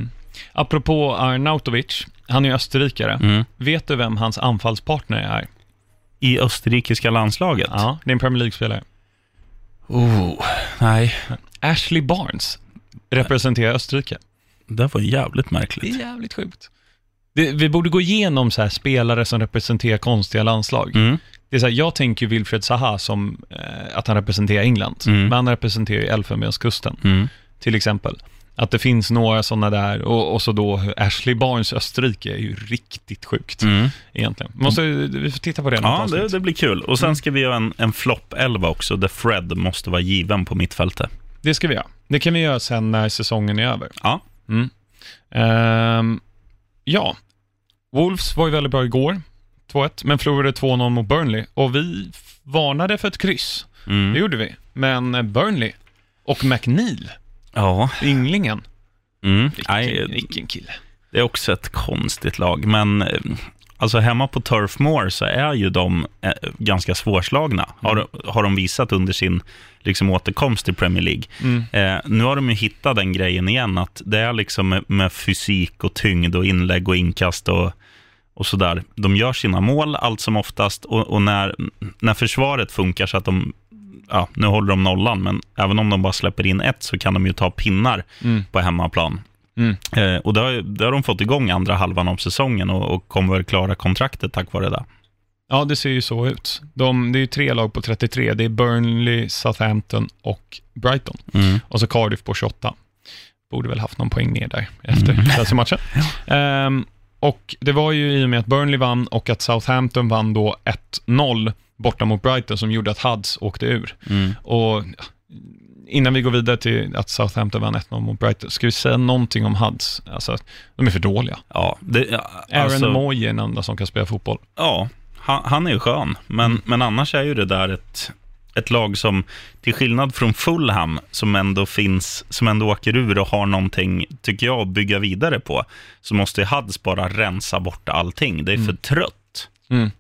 Apropå Arnautovic, han är ju österrikare. Mm. Vet du vem hans anfallspartner är? I österrikiska landslaget? Ja, det är en Premier League-spelare. Oh, nej, Ashley Barnes representerar Österrike. det var jävligt Det är märkligt. jävligt sjukt. Det, vi borde gå igenom så här spelare som representerar konstiga landslag. Mm. Det är så här, jag tänker Wilfred Zaha som eh, att han representerar England, Mm. men han representerar ju Elfenbenskusten Mm. till exempel. Att det finns några sådana där och, och så då Ashley Barnes Österrike är ju riktigt sjukt Mm. egentligen. Måste, vi får titta på det. Ja, det, det blir kul. Och sen ska vi göra en, en flopp-elva också, där Fred måste vara given på mittfältet. det ska vi göra. Det kan vi göra sen när säsongen är över. Ja. Mm. Ehm, ja, Wolves var ju väldigt bra igår, 2-1, men förlorade 2-0 mot Burnley och vi varnade för ett kryss. Det Mm. gjorde vi. Men Burnley och McNeil, Ja. ynglingen, Mm. vilken, vilken kille. Det är också ett konstigt lag, men eh, alltså hemma på Turf Moor så är ju de eh, ganska svårslagna. Har, Mm. har de visat under sin liksom, återkomst till Premier League. Mm. Eh, nu har de ju hittat den grejen igen, att det är liksom med, med fysik och tyngd och inlägg och inkast och, och sådär. De gör sina mål allt som oftast och, och när, när försvaret funkar så att de, ja, nu håller de nollan, men även om de bara släpper in ett så kan de ju ta pinnar Mm. på hemmaplan. Mm. Eh, och det har, ju- det har de fått igång andra halvan av säsongen och, och kommer väl klara kontraktet tack vare det. Ja, det ser ju så ut. De, det är ju tre lag på 33. Det är Burnley, Southampton och Brighton. Och så Cardiff på 28. Borde väl haft någon poäng ner där efter Mm. Chelsea-matchen. Ehm, och det var ju i och med att Burnley vann och att Southampton vann då 1-0 borta mot Brighton som gjorde att Huds åkte ur. Mm. Och innan vi går vidare till att Southampton vann 1-0 mot Brighton, ska vi säga någonting om Huds? Alltså, de är för dåliga. Ja, det, ja, Aaron alltså, Moy är den enda som kan spela fotboll. ja han, han är ju skön, men, Mm. men annars är ju det där ett, ett lag som, till skillnad från Fulham, som ändå finns, som ändå åker ur och har någonting, tycker jag, att bygga vidare på, så måste Hads bara rensa bort allting. Det är för trött. Mm.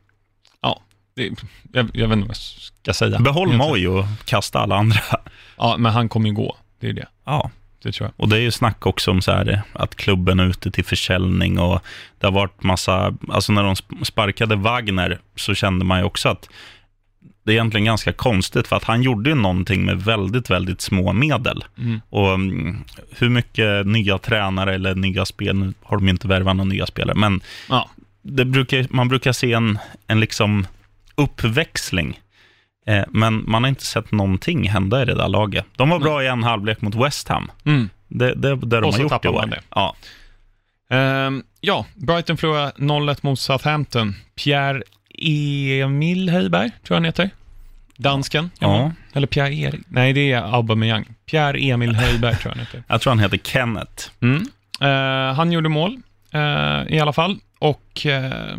Det, jag, jag vet inte vad jag ska säga. Behåll. Moj och kasta alla andra. Ja, men han kommer ju gå. Det är det. Ja, Det tror jag. Och det är ju snack också om så här, att klubben är ute till försäljning och det har varit massa, alltså när de sp- sparkade Wagner så kände man ju också att det är egentligen ganska konstigt för att han gjorde ju någonting med väldigt, väldigt små medel. Mm. Och mm, hur mycket nya tränare eller nya spel, nu har de inte värvat några nya spelare, men Ja. det brukar, man brukar se en, en liksom uppväxling. Eh, men man har inte sett någonting hända i det där laget. De var bra i en halvlek mot West Ham. Mm. Det, det, det de Och har gjort i år. det. Ja. Ehm, ja, Brighton förlorade 0-1 mot Southampton. Pierre Emil Höjberg, tror jag han heter. Dansken. Ja. Eller Pierre Erik. Nej, det är Aubameyang. Pierre Emil Höjberg tror jag han heter. Jag tror han heter Kenneth. Mm. Eh, han gjorde mål eh, i alla fall. Och eh,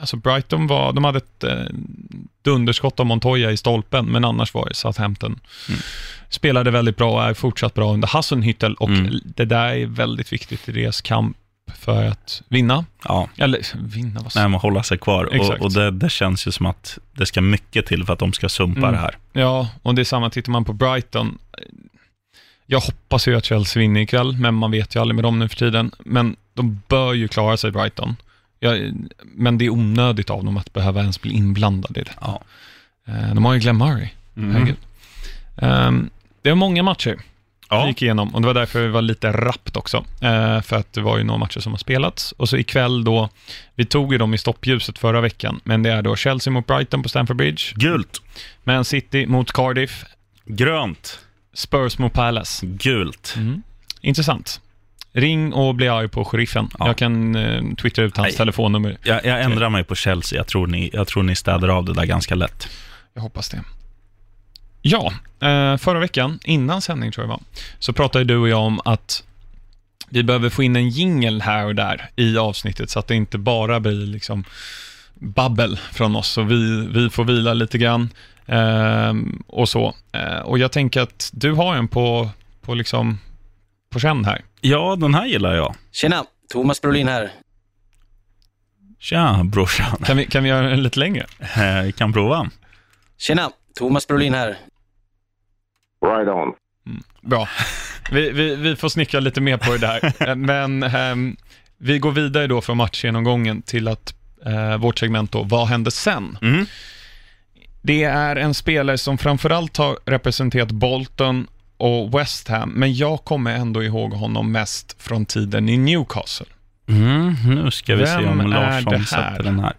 alltså Brighton var, de hade ett eh, dunderskott av Montoya i stolpen, men annars var det Southampton. Mm. Spelade väldigt bra och är fortsatt bra under Hassenhüttel och Mm. det där är väldigt viktigt i deras kamp för att vinna. Ja, Eller vinna, vad nej, men hålla sig kvar. Och, Exakt. och det, det känns ju som att det ska mycket till för att de ska sumpa Mm. det här. Ja, och det är samma, tittar man på Brighton. Jag hoppas ju att Chelsea vinner ikväll, men man vet ju aldrig med dem nu för tiden. Men de bör ju klara sig, Brighton. Ja, men det är onödigt av dem att behöva ens bli inblandade i det. Ja. Eh, De har ju Glenn Murray, Mm. Ehm, Det var många matcher vi Ja. gick igenom och det var därför det var lite rappt också. Eh, För att det var ju några matcher som har spelats. Och så ikväll då, vi tog ju dem i stoppljuset förra veckan, men det är då Chelsea mot Brighton på Stamford Bridge, Gult, Man City mot Cardiff, grönt, Spurs mot Palace. gult. Mm. Intressant. Ring och bli arg på sheriffen. Ja. Jag kan eh, twittra ut hans Nej. telefonnummer. Jag, jag ändrar mig på Chelsea. Jag tror, ni, jag tror ni städar av det där ganska lätt. Jag hoppas det. Ja, eh, förra veckan, innan sändning tror jag var, så pratade du och jag om att vi behöver få in en jingel här och där i avsnittet så att det inte bara blir liksom babbel från oss. Så vi, vi får vila lite grann eh, och så. Eh, och jag tänker att du har en på, på, liksom, på känn här. Ja, den här gillar jag. Tjena, Thomas Brolin här. Tja, brorsan. Kan vi, kan vi göra den lite längre? Eh, Vi kan prova. Tjena, Thomas Brolin här. Right on. Bra. Vi, vi, vi får snickra lite mer på det där. Eh, Men ehm, vi går vidare då från matchgenomgången till att eh, vårt segment då, vad hände sen? Mm. Det är en spelare som framförallt har representerat Bolton och West Ham, men jag kommer ändå ihåg honom mest från tiden i Newcastle. Mm, nu ska vi se Vem om är Larsson sätter den här.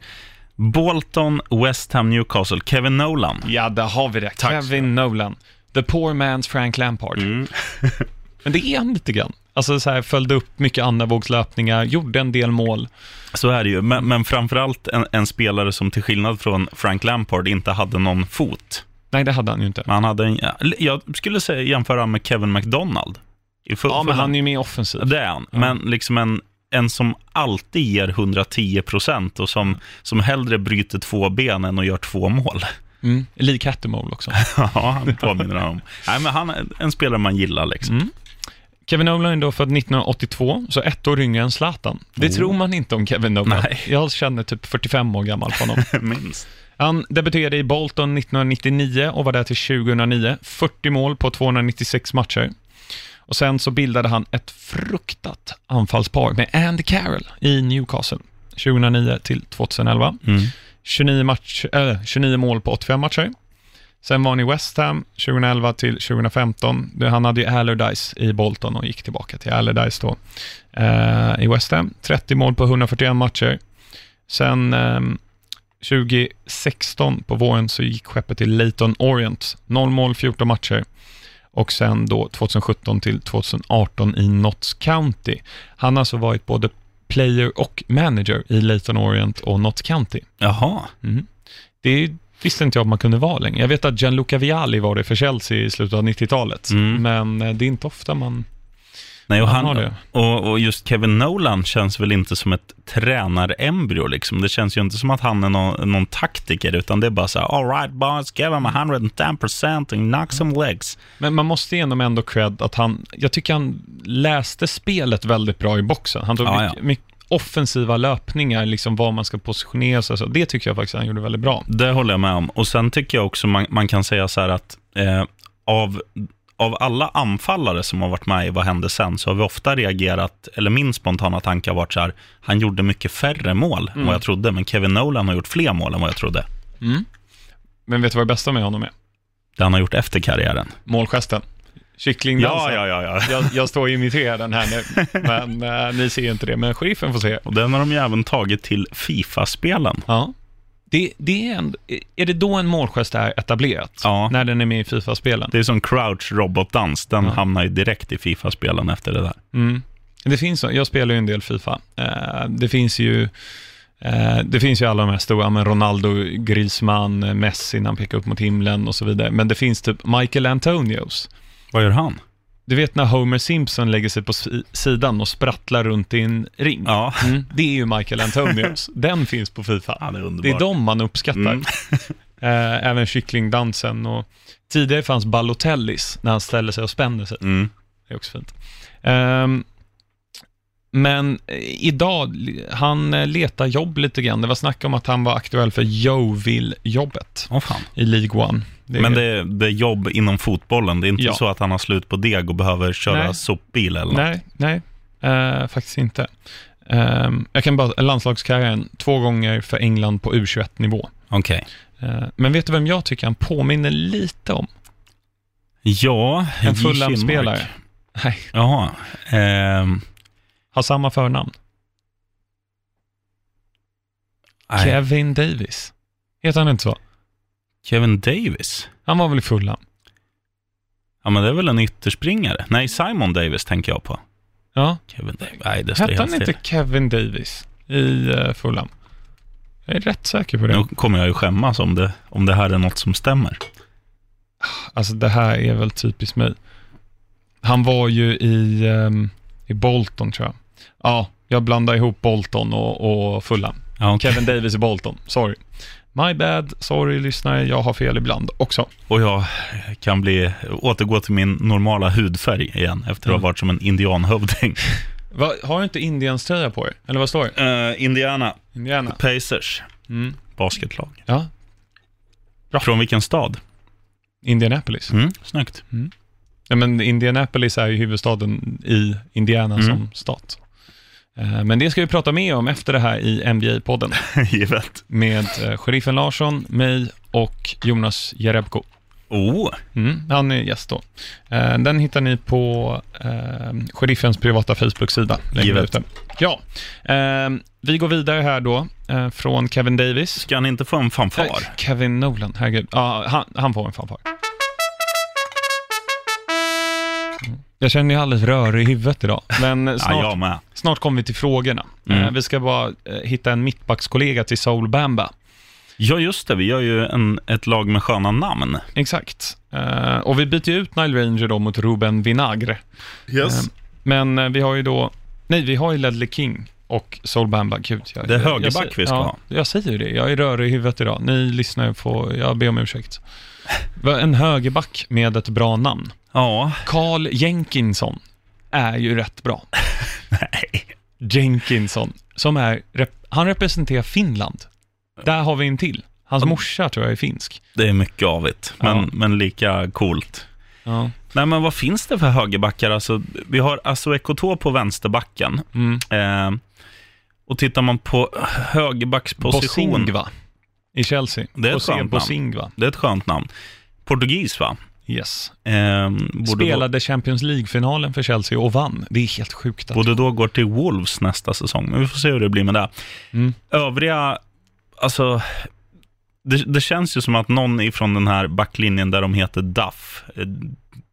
Bolton, West Ham, Newcastle. Kevin Nolan. Ja, där har vi det. Tack. Kevin Nolan. The poor man's Frank Lampard. Mm. Men det är han lite grann. Alltså så här, följde upp mycket andravågslöpningar, gjorde en del mål. Så är det ju, men, men framförallt en, en spelare som till skillnad från Frank Lampard inte hade någon fot. Nej, det hade han ju inte. Men han hade en, ja, jag skulle säga jämföra med Kevin McDonald. I full, Ja, men han är ju mer offensiv. Det är han, Ja. men liksom en, en som alltid ger 110 procent och som, som hellre bryter två ben än att gör två mål. Mm. Lee Cattermole också. ja, han påminner om. Nej, men han är en spelare man gillar liksom. Mm. Kevin Nolan är då född 1982, så ett år yngre än Zlatan. Det Oh. tror man inte om Kevin Nolan. Nej. Jag känner typ 45 år gammal på honom. Minst. Han debuterade i Bolton 1999 och var där till 2009. 40 mål på 296 matcher. Och sen så bildade han ett fruktat anfallspar med Andy Carroll i Newcastle 2009 till 2011. Mm. 29, match, äh, 29 mål på 85 matcher. Sen var han i West Ham 2011 till 2015. Det- Han hade ju Allardyce i Bolton och gick tillbaka till Allardyce då eh, i West Ham. 30 mål på 141 matcher. Sen ehm, 2016 på våren så gick skeppet till Leyton Orient. 0 mål, 14 matcher. Och sen då 2017 till 2018 i Notts County. Han har alltså varit både player och manager i Leyton Orient och Notts County. Jaha. Mm. Det visste inte jag om man kunde vara längre. Jag vet att Gianluca Vialli var det för Chelsea i slutet av 90-talet, Mm. men eh, det är inte ofta man... Nej, och, Han han, och, och just Kevin Nolan känns väl inte som ett tränarembryo. Liksom. Det känns ju inte som att han är någon, någon taktiker, utan det är bara så här, all right boys, give him 110% and knock some legs. Men man måste ge honom ändå cred att han... Jag tycker han läste spelet väldigt bra i boxen. Han tog Ja, mycket, mycket offensiva löpningar, liksom var man ska positionera sig. Så. Det tycker jag faktiskt han gjorde väldigt bra. Det håller jag med om. Och sen tycker jag också man, man kan säga så här att eh, av, av alla anfallare som har varit med i Vad hände sen, så har vi ofta reagerat, eller min spontana tanke har varit så här, han gjorde mycket färre mål än vad jag trodde, men Kevin Nolan har gjort fler mål än vad jag trodde. Mm. Men vet du vad det bästa med honom är? Det han har gjort efter karriären. Målgesten. Kycklingdansen. Ja, ja, ja, ja. Jag, jag står och imiterar den här nu, men eh, ni ser inte det. Men sheriffen får se. Och den har de ju även tagit till Fifa-spelen. Ja. Det, det är, en, är det då en målgest är etablerat? Ja. När den är med i Fifa-spelen? Det är som Crouch robotdans, den Ja. hamnar ju direkt i Fifa-spelen efter det där. Mm. Det finns, jag spelar ju en del Fifa. Eh, det finns ju eh, det finns ju alla de här stora, men Ronaldo, Griezmann, Messi när han pekar upp mot himlen och så vidare. Men det finns typ Michael Antonios. Vad gör han? Du vet när Homer Simpson lägger sig på si- sidan och sprattlar runt i en ring? Ja, Mm, det är ju Michael Antonios. Den finns på Fifa. han är underbar. Det är de man uppskattar. Mm. Eh, även kycklingdansen och tidigare fanns Balotellis när han ställer sig och spänner sig. Mm. Det är också fint. Ehm, men eh, idag, han eh, letar jobb lite grann. Det var snack om att han var aktuell för Yeovil-jobbet fan. i League One. Det Men det är, det är jobb inom fotbollen. Det är inte Ja. så att han har slut på deg och behöver köra Nej. sopbil eller något. Nej, nej, eh, faktiskt inte. Ehm, jag kan bara, landslagskarriären, två gånger för England på U21-nivå. Okej. Eh, men vet du vem jag tycker han påminner lite om? Ja, En. Fulham-spelare. Nej, Jaha. Ehm, har samma förnamn. nej. Kevin Davis. Heter han inte så? Kevin Davis? Han var väl i Fulham? Ja, men det är väl en ytterspringare? Nej, Simon Davis tänker jag på. Ja. Kevin Davis. Nej, det Hette han inte. Kevin Davis i uh, Fulham? Jag är rätt säker på det. Nu kommer jag ju skämmas om det, om det här är något som stämmer. Alltså det här är väl typiskt mig. Han var ju i, ehm, i Bolton tror jag. Ja, jag blandar ihop Bolton och, och Fulham. Ja, okej. Kevin Davis i Bolton, sorry. My bad, sorry lyssnare, jag har fel ibland också. Och jag kan bli, återgå till min normala hudfärg igen efter att ha Mm. varit som en indianhövding. Va, har du inte Indians tröja på er? Eller vad står det? Uh, Indiana Indiana? Pacers, Mm. basketlag. Ja, Bra. Från vilken stad? Indianapolis. Mm, snyggt. Ja, men Indianapolis är ju huvudstaden i Indiana Mm. som stat. Eh, Men det ska vi prata mer om efter det här i NBA-podden Givet. med eh, sheriffen Larsson, mig och Jonas Jerebko. Oh, Mm, han är gäst då. Eh, Den hittar ni på eh, sheriffens privata Facebook-sida. Givet. ute. Ja, eh, vi går vidare här då eh, från Kevin Davis. ska han inte få en fanfar? Kevin Nolan, herregud. Ja, han, han får en fanfar. Jag känner mig alldeles rörig i huvudet idag, men eh, Ja, snart, snart kommer vi till frågorna. Mm. Eh, Vi ska bara eh, hitta en mittbackskollega till Soul Bamba. Ja, just det. Vi gör ju en, ett lag med sköna namn. Exakt. Eh, och vi byter ju ut Nile Ranger då mot Ruben Vinagre. Yes. Men vi har ju då, nej vi har ju Ledley King och Soul Bamba. Gud, jag, Det är högerback säger- vi ska ja, ha. Jag säger ju det, jag är rörig i huvudet idag. Ni lyssnar får, jag ber om ursäkt. En högerback med ett bra namn. Ja, Carl Jenkinson är ju rätt bra. nej. Jenkinson, som är, han representerar Finland. Där har vi en till. Hans morsa tror jag är finsk. Det är mycket avigt, men, Ja. men lika coolt. Ja. Nej, men vad finns det för högerbackar? Alltså, vi har Asso Ekoto på vänsterbacken. Mm. Eh, och tittar man på högerbacksposition, Bosingva i Chelsea. Det är ett skönt namn. Bosingva. det är ett skönt namn. Portugis, va? Yes. Borde, Spelade Champions League-finalen för Chelsea och vann. Det är helt sjukt. då, Att... borde då går till Wolves nästa säsong, men vi får se hur det blir med det. Mm. Övriga, alltså, det, det känns ju som att någon ifrån den här backlinjen där de heter Duff, eh,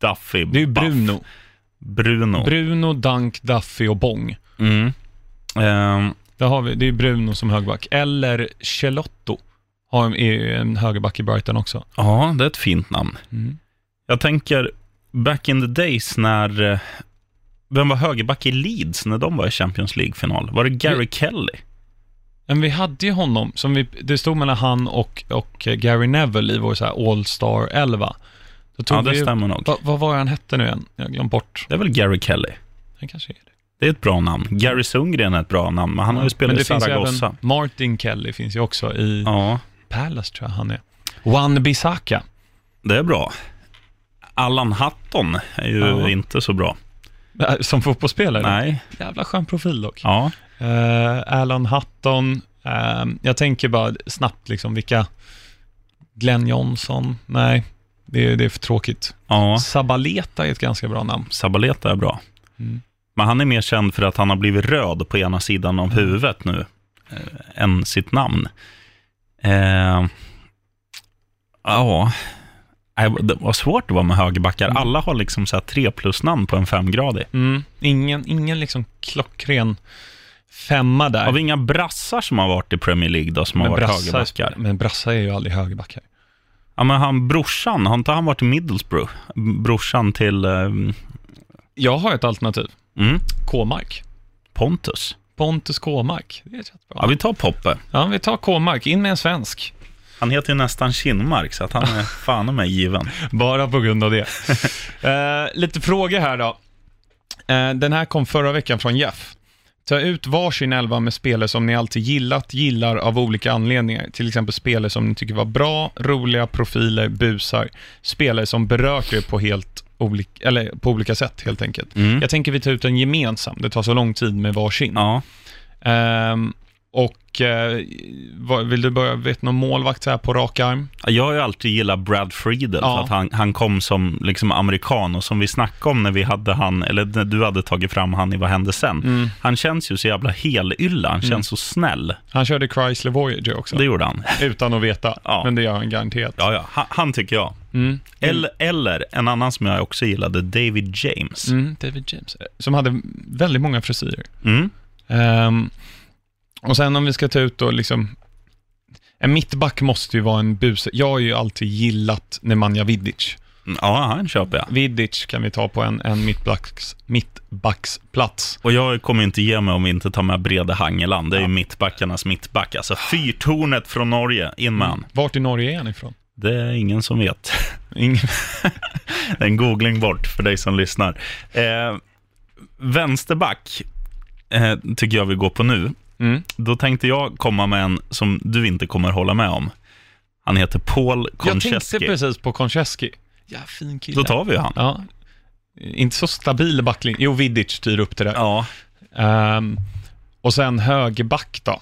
Duffy, Det är ju Bruno. Bruno. Bruno, Dunk, Duffy och Bong. mm. Ehm, Där har vi, det är Bruno som högerback. Eller Celotto har, en högerback i Brighton också. ja, det är ett fint namn. Mm. Jag tänker back in the days när, eh, vem var högerback i Leeds när de var i Champions League-final? Var det Gary Kelly? Men vi hade ju honom, som vi, det stod mellan han och, och Gary Neville i vår så här All-Star 11. Då tog Ja, det vi ju- stämmer nog. Va, vad var han hette nu igen? Jag glömt bort. Det är väl Gary Kelly. Han kanske är det. Det är ett bra namn. Gary Sundgren är ett bra namn, men han har ju spelat i det Zaragoza. Martin Kelly finns ju också i Ja, Palace tror jag han är. Juan Bissaka. det är bra. Allan Hatton är ju Ja. inte så bra. Äh, Som fotbollsspelare? Nej. Jävla skön profil dock. Ja. Uh, Alan Hutton. ehm, jag tänker bara snabbt liksom vilka... Glenn Johnson. Nej, det, är- det är för tråkigt. ja. Sabaleta är ett ganska bra namn. Sabaleta är bra. Mm. Men han är mer känd för att han har blivit röd på ena sidan av huvudet nu, eh, än sitt namn. Eh, ja, det var svårt att vara med högerbackar. Mm. Alla har liksom så tre plus-namn på en femgradig. Mm. Ingen, ingen liksom klockren femma där. Har vi inga brassar som har varit i Premier League då, som har varit högerbackar? men Brassa är ju aldrig högerbackar. Ja, men han, brorsan, har inte han varit i Middlesbrough? Brorsan till eh, Jag har ett alternativ. mm, K-mark. Pontus. Pontus K-mark. Det är rätt bra. Ja, vi tar Poppe. Ja, vi tar K-mark. In med en svensk. Han heter ju nästan Kinmark, så att han är fan med given. Bara på grund av det. eh, lite frågor här då. Eh, den här kom förra veckan från Jeff. Ta ut varsin elva med spelare som ni alltid gillat, gillar av olika anledningar. Till exempel spelare som ni tycker var bra, roliga, profiler, busar. Spelare som berört er på helt olika, eller på olika sätt helt enkelt. Mm. Jag tänker vi tar ut en gemensam, det tar så lång tid med varsin. Ja. Ehm, och eh, vad, vill du börja, vet någon målvakt så här på rak arm? Jag har ju alltid gillat Brad Friedel, Ja. för att han, han kom som liksom amerikan och som vi snackade om när vi hade han, eller när du hade tagit fram han i Vad hände sen? Mm. Han känns ju så jävla helylla, han känns så snäll. Han körde Chrysler Voyager också, Det gjorde han. utan att veta, Ja. men det gör han garanterat. Ja, ja, han, han tycker jag. Mm. Eller, eller en annan som jag också gillade, David James. Mm, David James, som hade väldigt många frisyrer. Mm. Och sen om vi ska ta ut då liksom, en mittback måste ju vara en buse. Jag har ju alltid gillat Nemanja Vidic. Ja, han köper jag. Vidic kan vi ta på en, en mittbacks, mittbacksplats. Och jag kommer inte ge mig om vi inte tar med Brede Hangeland. Det är ju mittbackarnas mittback. Alltså fyrtornet från Norge, in med han. Vart i Norge är han ifrån? Det är ingen som vet. Ingen. Det är en googling bort för dig som lyssnar. Eh, vänsterback eh, tycker jag vi går på nu. Mm. Då tänkte jag komma med en som du inte kommer hålla med om. Han heter Paul Jag tänkte Konchesky. precis på Konchesky. Ja, fin kille. Då tar vi han. Ja. Inte så stabil backlinje. Jo, Vidic styr upp det där. Ja, Ehm, och sen högerback då.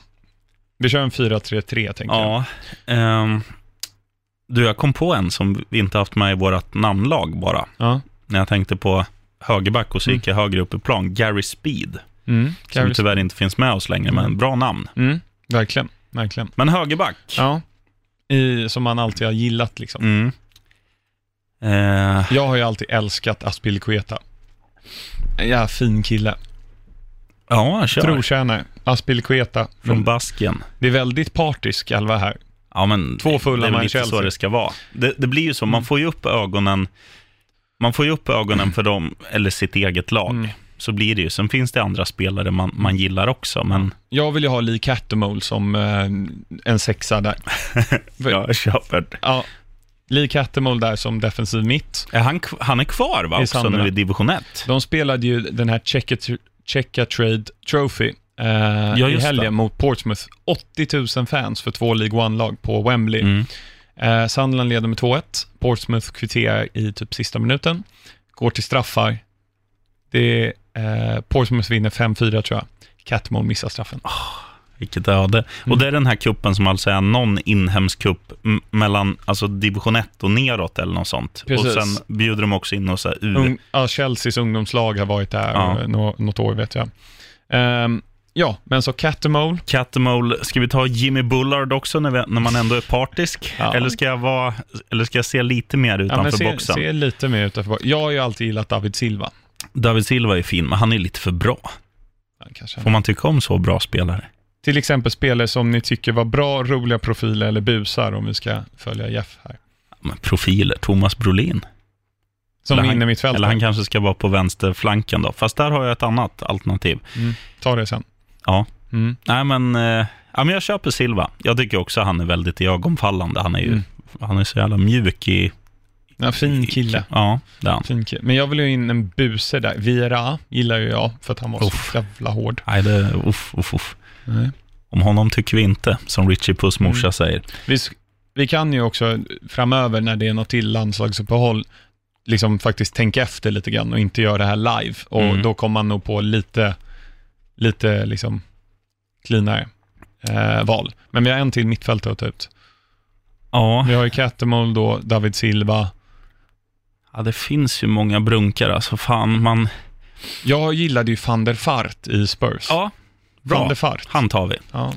Vi kör en 4-3-3 tänker jag. ja. Ehm, du, jag kom på en som vi inte haft med i vårt namnlag bara. Ja. När jag tänkte på högerback och så Mm. gick jag högre upp i plan. Gary Speed, Mm. som tyvärr inte finns med oss längre, men bra namn. Mm. Verkligen, verkligen. Men högerback. Ja. I, som man alltid har gillat liksom. Mm. Eh, Jag har ju alltid älskat Aspilicueta. Ja, fin kille. ja, kör. Trotjänare. Aspilicueta. Från Baskien. Det är väldigt partisk Alva här. Ja, men Två fulla det är väl lite så det ska vara. Det, det blir ju så, man Mm. får ju upp ögonen, man får ju upp ögonen för dem, eller sitt eget lag. Så blir det ju. Sen finns det andra spelare man, man gillar också, men Jag vill ju ha Lee Cattermole som eh, en sexa där. jag köper det. Ja, Lee Cattermole där som defensiv mitt. Är han, han är kvar va, I också nu i division 1? De spelade ju den här Checka, Checka Trade Trophy eh, Ja, i just det. helgen mot Portsmouth. 80 000 fans för två League One-lag på Wembley. Mm. Eh, Sunderland leder med 2-1. Portsmouth kvitterar i typ sista minuten. Går till straffar. Det eh, Portsmouth vinner 5-4 tror jag. Catmull missar straffen. Vilket öde. Mm. Och det är den här kuppen som alltså är någon inhemsk kupp mellan alltså division 1 och neråt eller något sånt. Precis. Och sen bjuder de också in och så här ur... Ung, ja, Chelseas ungdomslag har varit där Ja. ja. nå, något år vet jag. Ehm, ja, men så Catamole. Catamole, ska vi ta Jimmy Bullard också när, vi, när man ändå är partisk? Ja. Eller, ska jag vara, eller ska jag se lite mer Ja, utanför men se, boxen? se lite mer utanför boxen. Jag har ju alltid gillat David Silva. David Silva är fin, men han är lite för bra. Får man tycka om så bra spelare? Till exempel spelare som ni tycker var bra, roliga profiler eller busar om vi ska följa Jeff här. Men profiler, Thomas Brolin. Som Eller han- inne mitt fält. Eller han kanske ska vara på vänsterflanken då. Fast där har jag ett annat alternativ. mm. Ta det sen. Ja. Mm. Nej, men, eh, ja, men jag köper Silva. Jag tycker också han är väldigt ögonfallande. Han är ju Mm. han är så jävla mjuk i... Ja, fin kille. Ja, han. Fin kille. Men jag vill ju in en buse där. Vira gillar ju jag för att han var Uff. så jävla hård. Nej, det uff, uff, uff. Nej. Om honom tycker vi inte, som Richie Puss morsa Mm. säger. Vi, vi kan ju också framöver när det är något till landslagsuppehåll liksom faktiskt tänka efter lite grann och inte göra det här live. Och Mm. då kommer man nog på lite, lite liksom cleanare eh, val. Men vi har en till mittfältare att ta ut. Ja, Vi har ju Catamol då, David Silva. Ja, det finns ju många brunkar. Alltså fan, man... Jag gillade ju van der Fart i Spurs. Ja, van bra. der Fart. Han tar vi. Ja.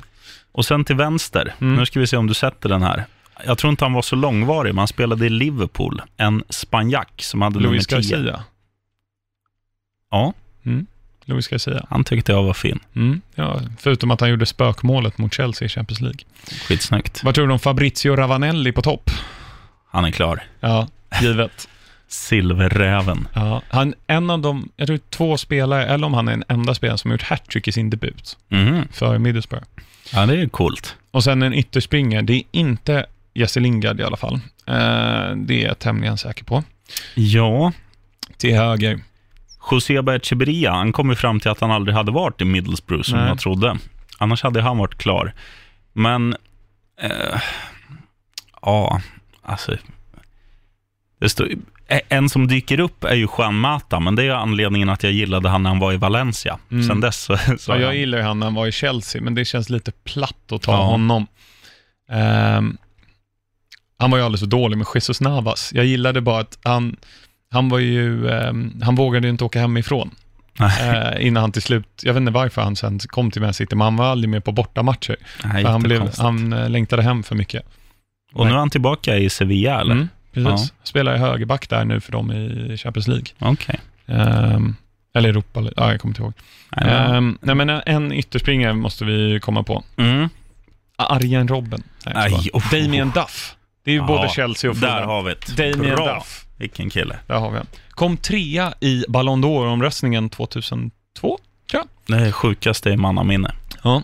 Och sen till vänster. Mm. Nu ska vi se om du sätter den här. Jag tror inte han var så långvarig, men han spelade i Liverpool. En spanjack som hade Luis nummer 10. Garcia. Ja, Luis Garcia. han tyckte jag var fin. Mm. Ja, förutom att han gjorde spökmålet mot Chelsea i Champions League. Skitsnyggt. Vad tror du om Fabrizio Ravanelli på topp? Han är klar. Ja, givet. Silverräven. Ja, han, en av de, jag tror två spelare, eller om han är den enda spelaren som har gjort hattrick i sin debut Mhm. för Middlesbrough. Ja, det är coolt. Och sen en ytterspringare, det är inte Jesse Lingard i alla fall. Eh, det är jag tämligen säker på. Ja, Till höger. Joseba Echeverria, han kom ju fram till att han aldrig hade varit i Middlesbrough som Nej. jag trodde. Annars hade han varit klar. Men, eh, ja, alltså. Det står, en som dyker upp är ju Juan Mata, men det är anledningen att jag gillade han när han var i Valencia. Mm. Sen dess så, så Ja, jag gillar ju han när han var i Chelsea, men det känns lite platt att ta Ja. honom. Ehm, han var ju alldeles för dålig med Jesus Navas. Jag gillade bara att han, han var ju, ehm, han vågade ju inte åka hemifrån. eh, innan han till slut, jag vet inte varför han sen kom till Man City, men han var aldrig med på bortamatcher. Nej, För han, blev, han eh, längtade hem för mycket. Och nu är han tillbaka i Sevilla, eller? Mm, precis. Spelar i högerback där nu för dem i Champions League. Okej. Ehm, eller Europa, ja, jag kommer inte ihåg. Nej, Ehm, nej, men en ytterspringare måste vi komma på. Mm. Arjen Robben. Jag Aj, uff. Damien Duff. Det är ju både Ja, Chelsea och Där Fulham. har vi ett. Damien Bra. Duff. Vilken kille. Där har vi han. Kom trea i Ballon d'Or-omröstningen 2002. Det är sjukaste i mannaminne. Ja.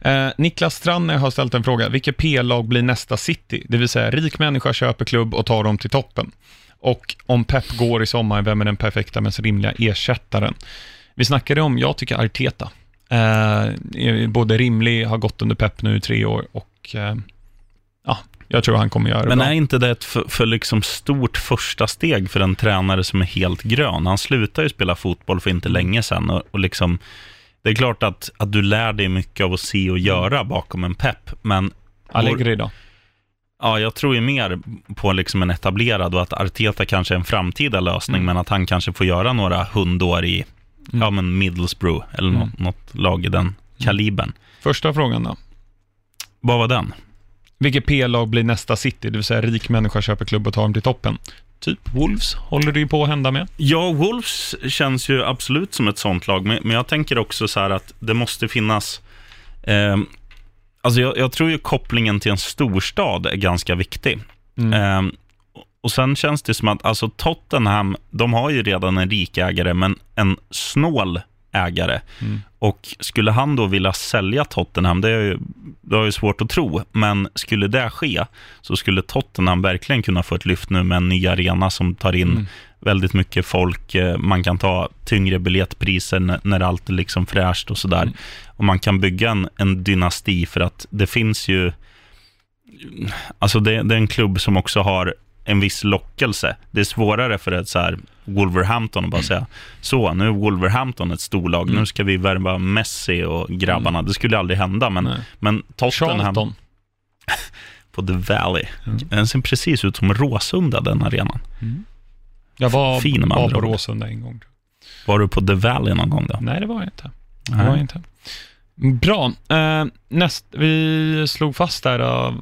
Eh, Niklas Stranner har ställt en fråga. Vilket P-lag blir nästa City? Det vill säga, rik människa köper klubb och tar dem till toppen. Och om Pep går i sommar, vem är den perfekta mest rimliga ersättaren? Vi snackade om, jag tycker Arteta. Eh, både rimlig, har gått under Pep nu i tre år och eh, ja, jag tror han kommer göra det Men bra. är inte det ett för, för liksom stort första steg för en tränare som är helt grön? Han slutade ju spela fotboll för inte länge sedan och, och liksom, det är klart att, att du lär dig mycket av att se och göra bakom en pepp, men Allegri då? ja, jag tror ju mer på liksom en etablerad och att Arteta kanske är en framtida lösning, Mm. men att han kanske får göra några hundår i ja, men Middlesbrough eller Mm. något, något lag i den kalibern. Första frågan då. Vad var den? Vilket P-lag blir nästa City? Det vill säga rik människa köper klubb och tar dem till toppen. Typ Wolves håller det ju på att hända med. Ja, Wolves känns ju absolut som ett sånt lag, men, men jag tänker också så här att det måste finnas... Eh, alltså jag, jag tror ju kopplingen till en storstad är ganska viktig. Mm. Eh, och sen känns det som att alltså Tottenham, de har ju redan en rik ägare, men en snål ägare. Mm. Och skulle han då vilja sälja Tottenham, det är ju, det har ju svårt att tro, men skulle det ske så skulle Tottenham verkligen kunna få ett lyft nu med en ny arena som tar in Mm. väldigt mycket folk. Eh, Man kan ta tyngre biljettpriser när, när allt är liksom fräscht och sådär. Mm. Och man kan bygga en, en dynasti för att det finns ju... Alltså det, det är en klubb som också har en viss lockelse. Det är svårare för ett så här Wolverhampton att bara säga så, nu är Wolverhampton ett storlag, Mm. nu ska vi värva Messi och grabbarna. Det skulle aldrig hända, men, Nej. men Tottenham Charlton. på The Valley, Mm. den ser precis ut som Råsunda, den arenan. Jag var, Fin var på ord. Råsunda en gång. Var du på The Valley någon gång då? Nej, det var jag inte. Det var jag inte. Bra. Eh, näst, vi slog fast där, uh,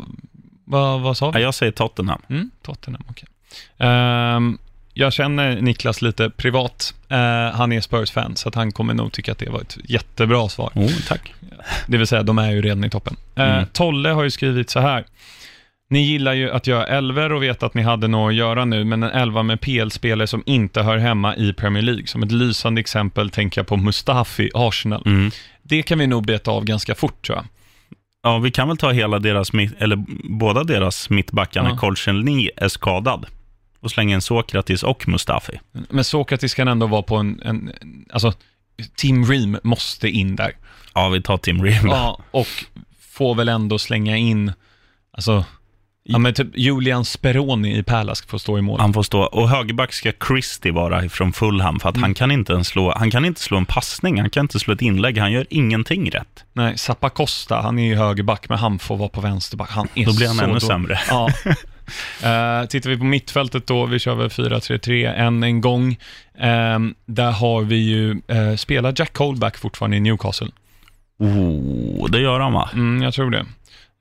vad, vad sa Ja, vi? jag säger Tottenham. Mm, Tottenham, okej. Ehm, jag känner Niklas lite privat. Eh, han är Spurs-fan, så att han kommer nog tycka att det var ett jättebra svar. Oh, tack. Det vill säga, de är ju redan i toppen. Eh, Mm. Tolle har ju skrivit så här. Ni gillar ju att göra elver och vet att ni hade något att göra nu, men en elva med PL-spelare som inte hör hemma i Premier League. Som ett lysande exempel tänker jag på Mustafi, Arsenal. Mm. Det kan vi nog beta av ganska fort tror jag. Ja, vi kan väl ta hela deras, eller båda deras mittbackar när Ja. Kolchenny är skadad. Och slänga in Sokratis och Mustafi. Men Sokratis kan ändå vara på en, en alltså, Tim Ream måste in där. Ja, vi tar Tim Ream. Ja, och får väl ändå slänga in, alltså, ja men typ Julian Speroni i Palace får stå i mål. Han får stå. Och högerback ska Christie vara från Fulham, för att Mm. han kan inte ens slå, han kan inte slå en passning, han kan inte slå ett inlägg, han gör ingenting rätt. Nej, Zappa Costa, han är ju högerback, men han får vara på vänsterback. Han är Då blir han så ännu dålig. sämre. Ja. Uh, tittar vi på mittfältet då, vi kör väl 4-3-3 än en gång. Ehm, där har vi ju, uh, spelar Jack Colback fortfarande i Newcastle? Oh, det gör han va? Mm, jag tror det.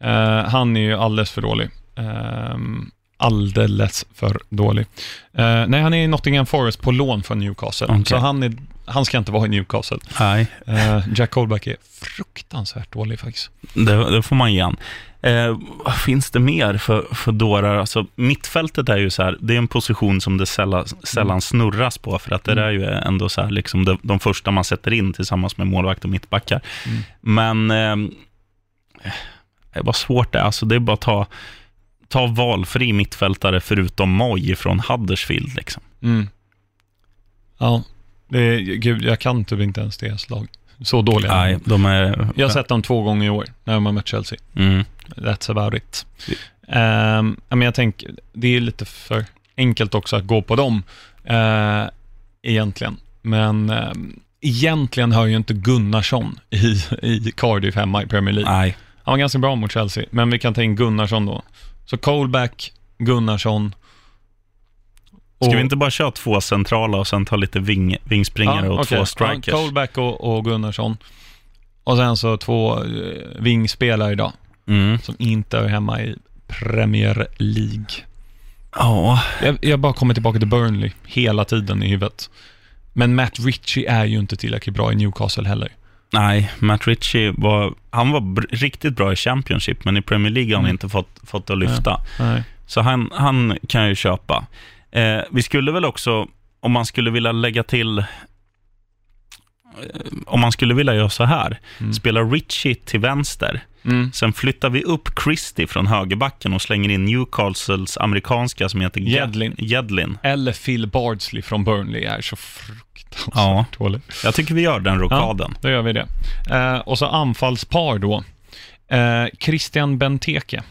Eh, han är ju alldeles för dålig. Ehm, alldeles för dålig. Eh, nej, han är i Nottingham Forest på lån från Newcastle. Okej. Så han, är, han ska inte vara i Newcastle. Nej, Eh, Jack Colback är fruktansvärt dålig faktiskt. det, det får man ge han. Eh, vad finns det mer för, för dårar? Alltså, mittfältet är ju så här, det är en position som det sällan, sällan snurras på, för att det Mm. är ju ändå så här, liksom de, de första man sätter in tillsammans med målvakt och mittbackar. Mm. Men eh, det var svårt det, alltså det är bara att ta, ta valfri mittfältare förutom Moj från Huddersfield. Liksom. Mm. Ja. Det är, gud, jag kan typ inte ens deras lag. Så dåliga. Nej, de är... Jag har sett dem två gånger i år när de har mött Chelsea. Mm. That's about it. Um, men jag tänker, det är lite för enkelt också att gå på dem, uh, egentligen. Men um, egentligen hör ju inte Gunnarsson i, i Cardiff hemma i Premier League. Nej. Han var ganska bra mot Chelsea, men vi kan ta in Gunnarsson då. Så Colback, Gunnarsson. Ska och- vi inte bara köra två centrala och sen ta lite ving, vingspringare och okej. två strikers? Ja, Colback och, och Gunnarsson. Och sen så två eh, vingspelare idag, Mm. som inte är hemma i Premier League. Ja, Jag, jag bara kommer tillbaka till Burnley hela tiden i huvudet. Men Matt Ritchie är ju inte tillräckligt bra i Newcastle heller. Nej, Matt Ritchie var, han var riktigt bra i Championship, men i Premier League har han Mm. inte fått, fått att lyfta. Nej. Så han, han kan jag ju köpa. Eh, vi skulle väl också, om man skulle vilja lägga till, eh, om man skulle vilja göra så här, Mm. spela Ritchie till vänster, Mm. sen flyttar vi upp Christie från högerbacken och slänger in Newcastles amerikanska som heter Jedlin. Jedlin. Eller Phil Bardsley från Burnley är så Ja. dålig. Jag tycker vi gör den rockaden. Då gör vi det. Eh, och så anfallspar då. Eh, Christian Benteke.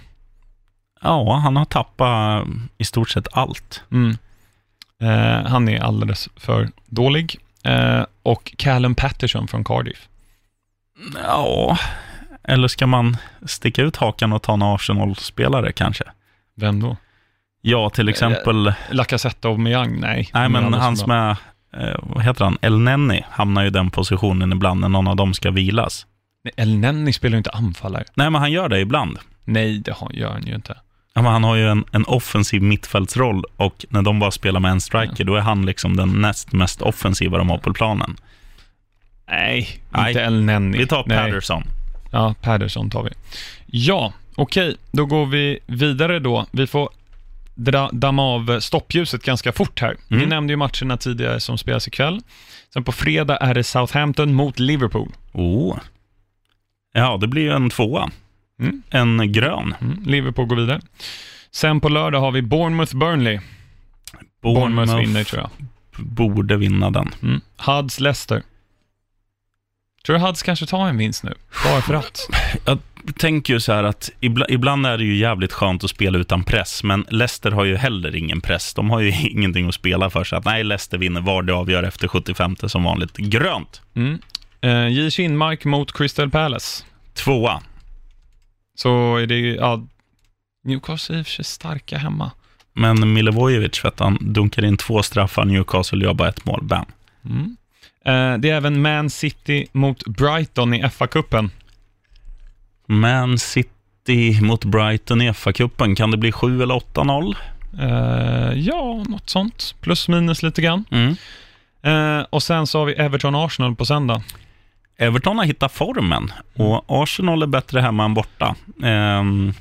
Ja, han har tappat i stort sett allt. Mm. Eh, han är alldeles för dålig. Eh, och Callum Patterson från Cardiff. Ja, eller ska man sticka ut hakan och ta en Arsenal-spelare kanske? Vem då? Ja, till exempel, Lacazette och Meyang? Nej. nej men han som är, eh, vad heter han, El Nenni hamnar ju i den positionen ibland när någon av dem ska vilas. Nej, El Nenni spelar ju inte anfallare. Nej, men han gör det ibland. Nej, det gör han ju inte. Ja, men han har ju en, en offensiv mittfältsroll och när de bara spelar med en striker, då är han liksom den näst mest offensiva de har på planen. Nej, Nej. inte El Nenni. Vi tar Nej. Patterson. Ja, Patterson tar vi. Ja, okej. Då går vi vidare då. Vi får damma av stoppljuset ganska fort här. Vi Mm. nämnde ju matcherna tidigare som spelas ikväll. Sen på fredag är det Southampton mot Liverpool. Oh. Ja, det blir ju en tvåa. Mm. En grön. Mm, Liverpool går vidare. Sen på lördag har vi Bournemouth-Burnley. Bournemouth vinner tror jag. borde vinna den. Mm. Huds-Leicester. Tror du Huds kanske tar en vinst nu? Bara för att. Jag tänker ju så här att ibla, ibland är det ju jävligt skönt att spela utan press, men Leicester har ju heller ingen press. De har ju ingenting att spela för, så att nej, Leicester vinner var det avgör efter 75 som vanligt. Grönt. Mm. Eh, J. Kinmark mot Crystal Palace. Tvåa. Så är det ju, ja, Newcastle är i och för sig starka hemma. Men Milivojevic, vet han, dunkar in två straffar, Newcastle gör bara ett mål, bam. Mm. Eh, det är även Man City mot Brighton i FA-cupen. Man City mot Brighton i FA-cupen, kan det bli 7 eller 8-0? Eh, ja, något sånt. Plus minus lite grann. Mm. Eh, och sen så har vi Everton-Arsenal på söndag. Everton har hittat formen och Arsenal är bättre hemma än borta. Ehm,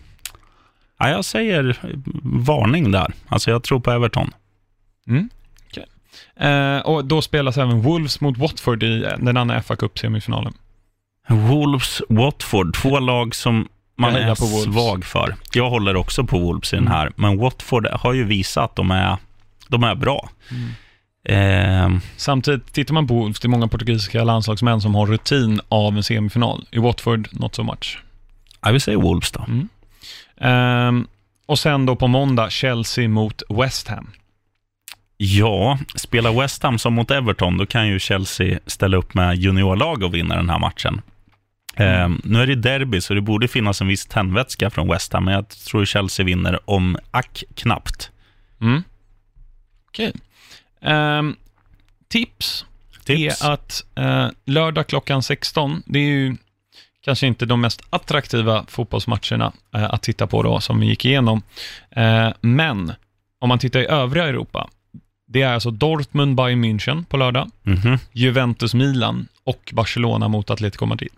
ja, jag säger varning där. Alltså jag tror på Everton. Mm. okej. Eh, och då spelas även Wolves mot Watford i den andra FA-cup-semifinalen. Wolves, Watford, två lag som man Jag är svag för. Jag håller också på Wolves i den Mm. här, men Watford har ju visat att de är, de är bra. Mm. Ehm, Samtidigt tittar man på Wolves, det är många portugisiska landslagsmän som har rutin av en semifinal. I Watford, not so much. ja, vi säger Wolves då. Mm. Ehm, och sen då på måndag, Chelsea mot West Ham. Ja, spelar West Ham som mot Everton, då kan ju Chelsea ställa upp med juniorlag och vinna den här matchen. Ehm, nu är det derby, så det borde finnas en viss tändvätska från West Ham, men jag tror Chelsea vinner om ack knappt. Mm. Okej. Ehm, tips, Tips? är att eh, lördag klockan 16, det är ju kanske inte de mest attraktiva fotbollsmatcherna eh, att titta på då, som vi gick igenom. Eh, men om man tittar i övriga Europa, det är alltså Dortmund Bayern München på lördag, Mhm. Juventus Milan och Barcelona mot Atletico Madrid.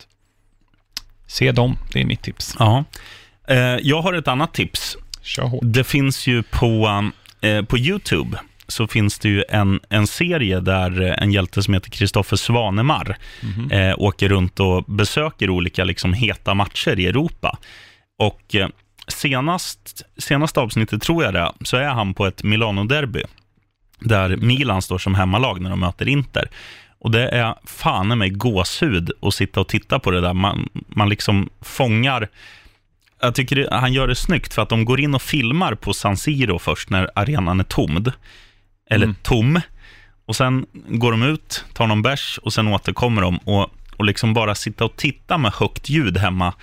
Se dem, det är mitt tips. Ja. Eh, jag har ett annat tips. Det finns ju på, eh, på YouTube så finns det ju en, en serie där eh, en hjälte som heter Kristoffer Svanemar Mhm. eh, åker runt och besöker olika liksom, heta matcher i Europa. Och eh, senast, senaste avsnittet, tror jag det, så är han på ett Milano-derby. där Milan står som hemmalag när de möter Inter. Och det är fan mig gåshud att sitta och titta på det där. Man, man liksom fångar... Jag tycker det, han gör det snyggt för att de går in och filmar på San Siro först när arenan är tomd. Eller Mm. tom. Och sen går de ut, tar någon bärs och sen återkommer de. Och, och liksom bara sitta och titta med högt ljud hemma.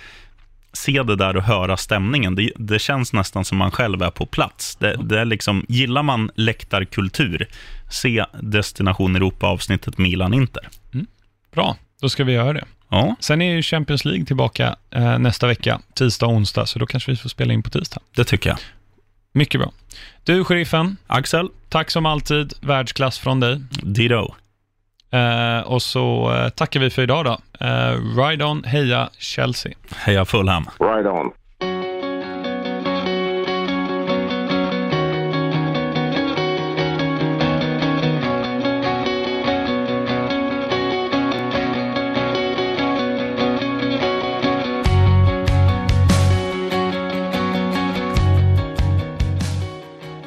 Se det där och höra stämningen. Det, det känns nästan som man själv är på plats. Det, det är liksom, gillar man läktarkultur, se Destination Europa-avsnittet Milan-Inter. Bra, då ska vi göra det. Ja, Sen är ju Champions League tillbaka eh, nästa vecka, tisdag och onsdag, så då kanske vi får spela in på tisdag. det tycker jag. Mycket bra. Du, sheriffen, Axel, tack som alltid. Världsklass från dig. Dido. Eh, och så eh, tackar vi för idag då. Eh, ride on, heja Chelsea. Heja Fulham. Right on.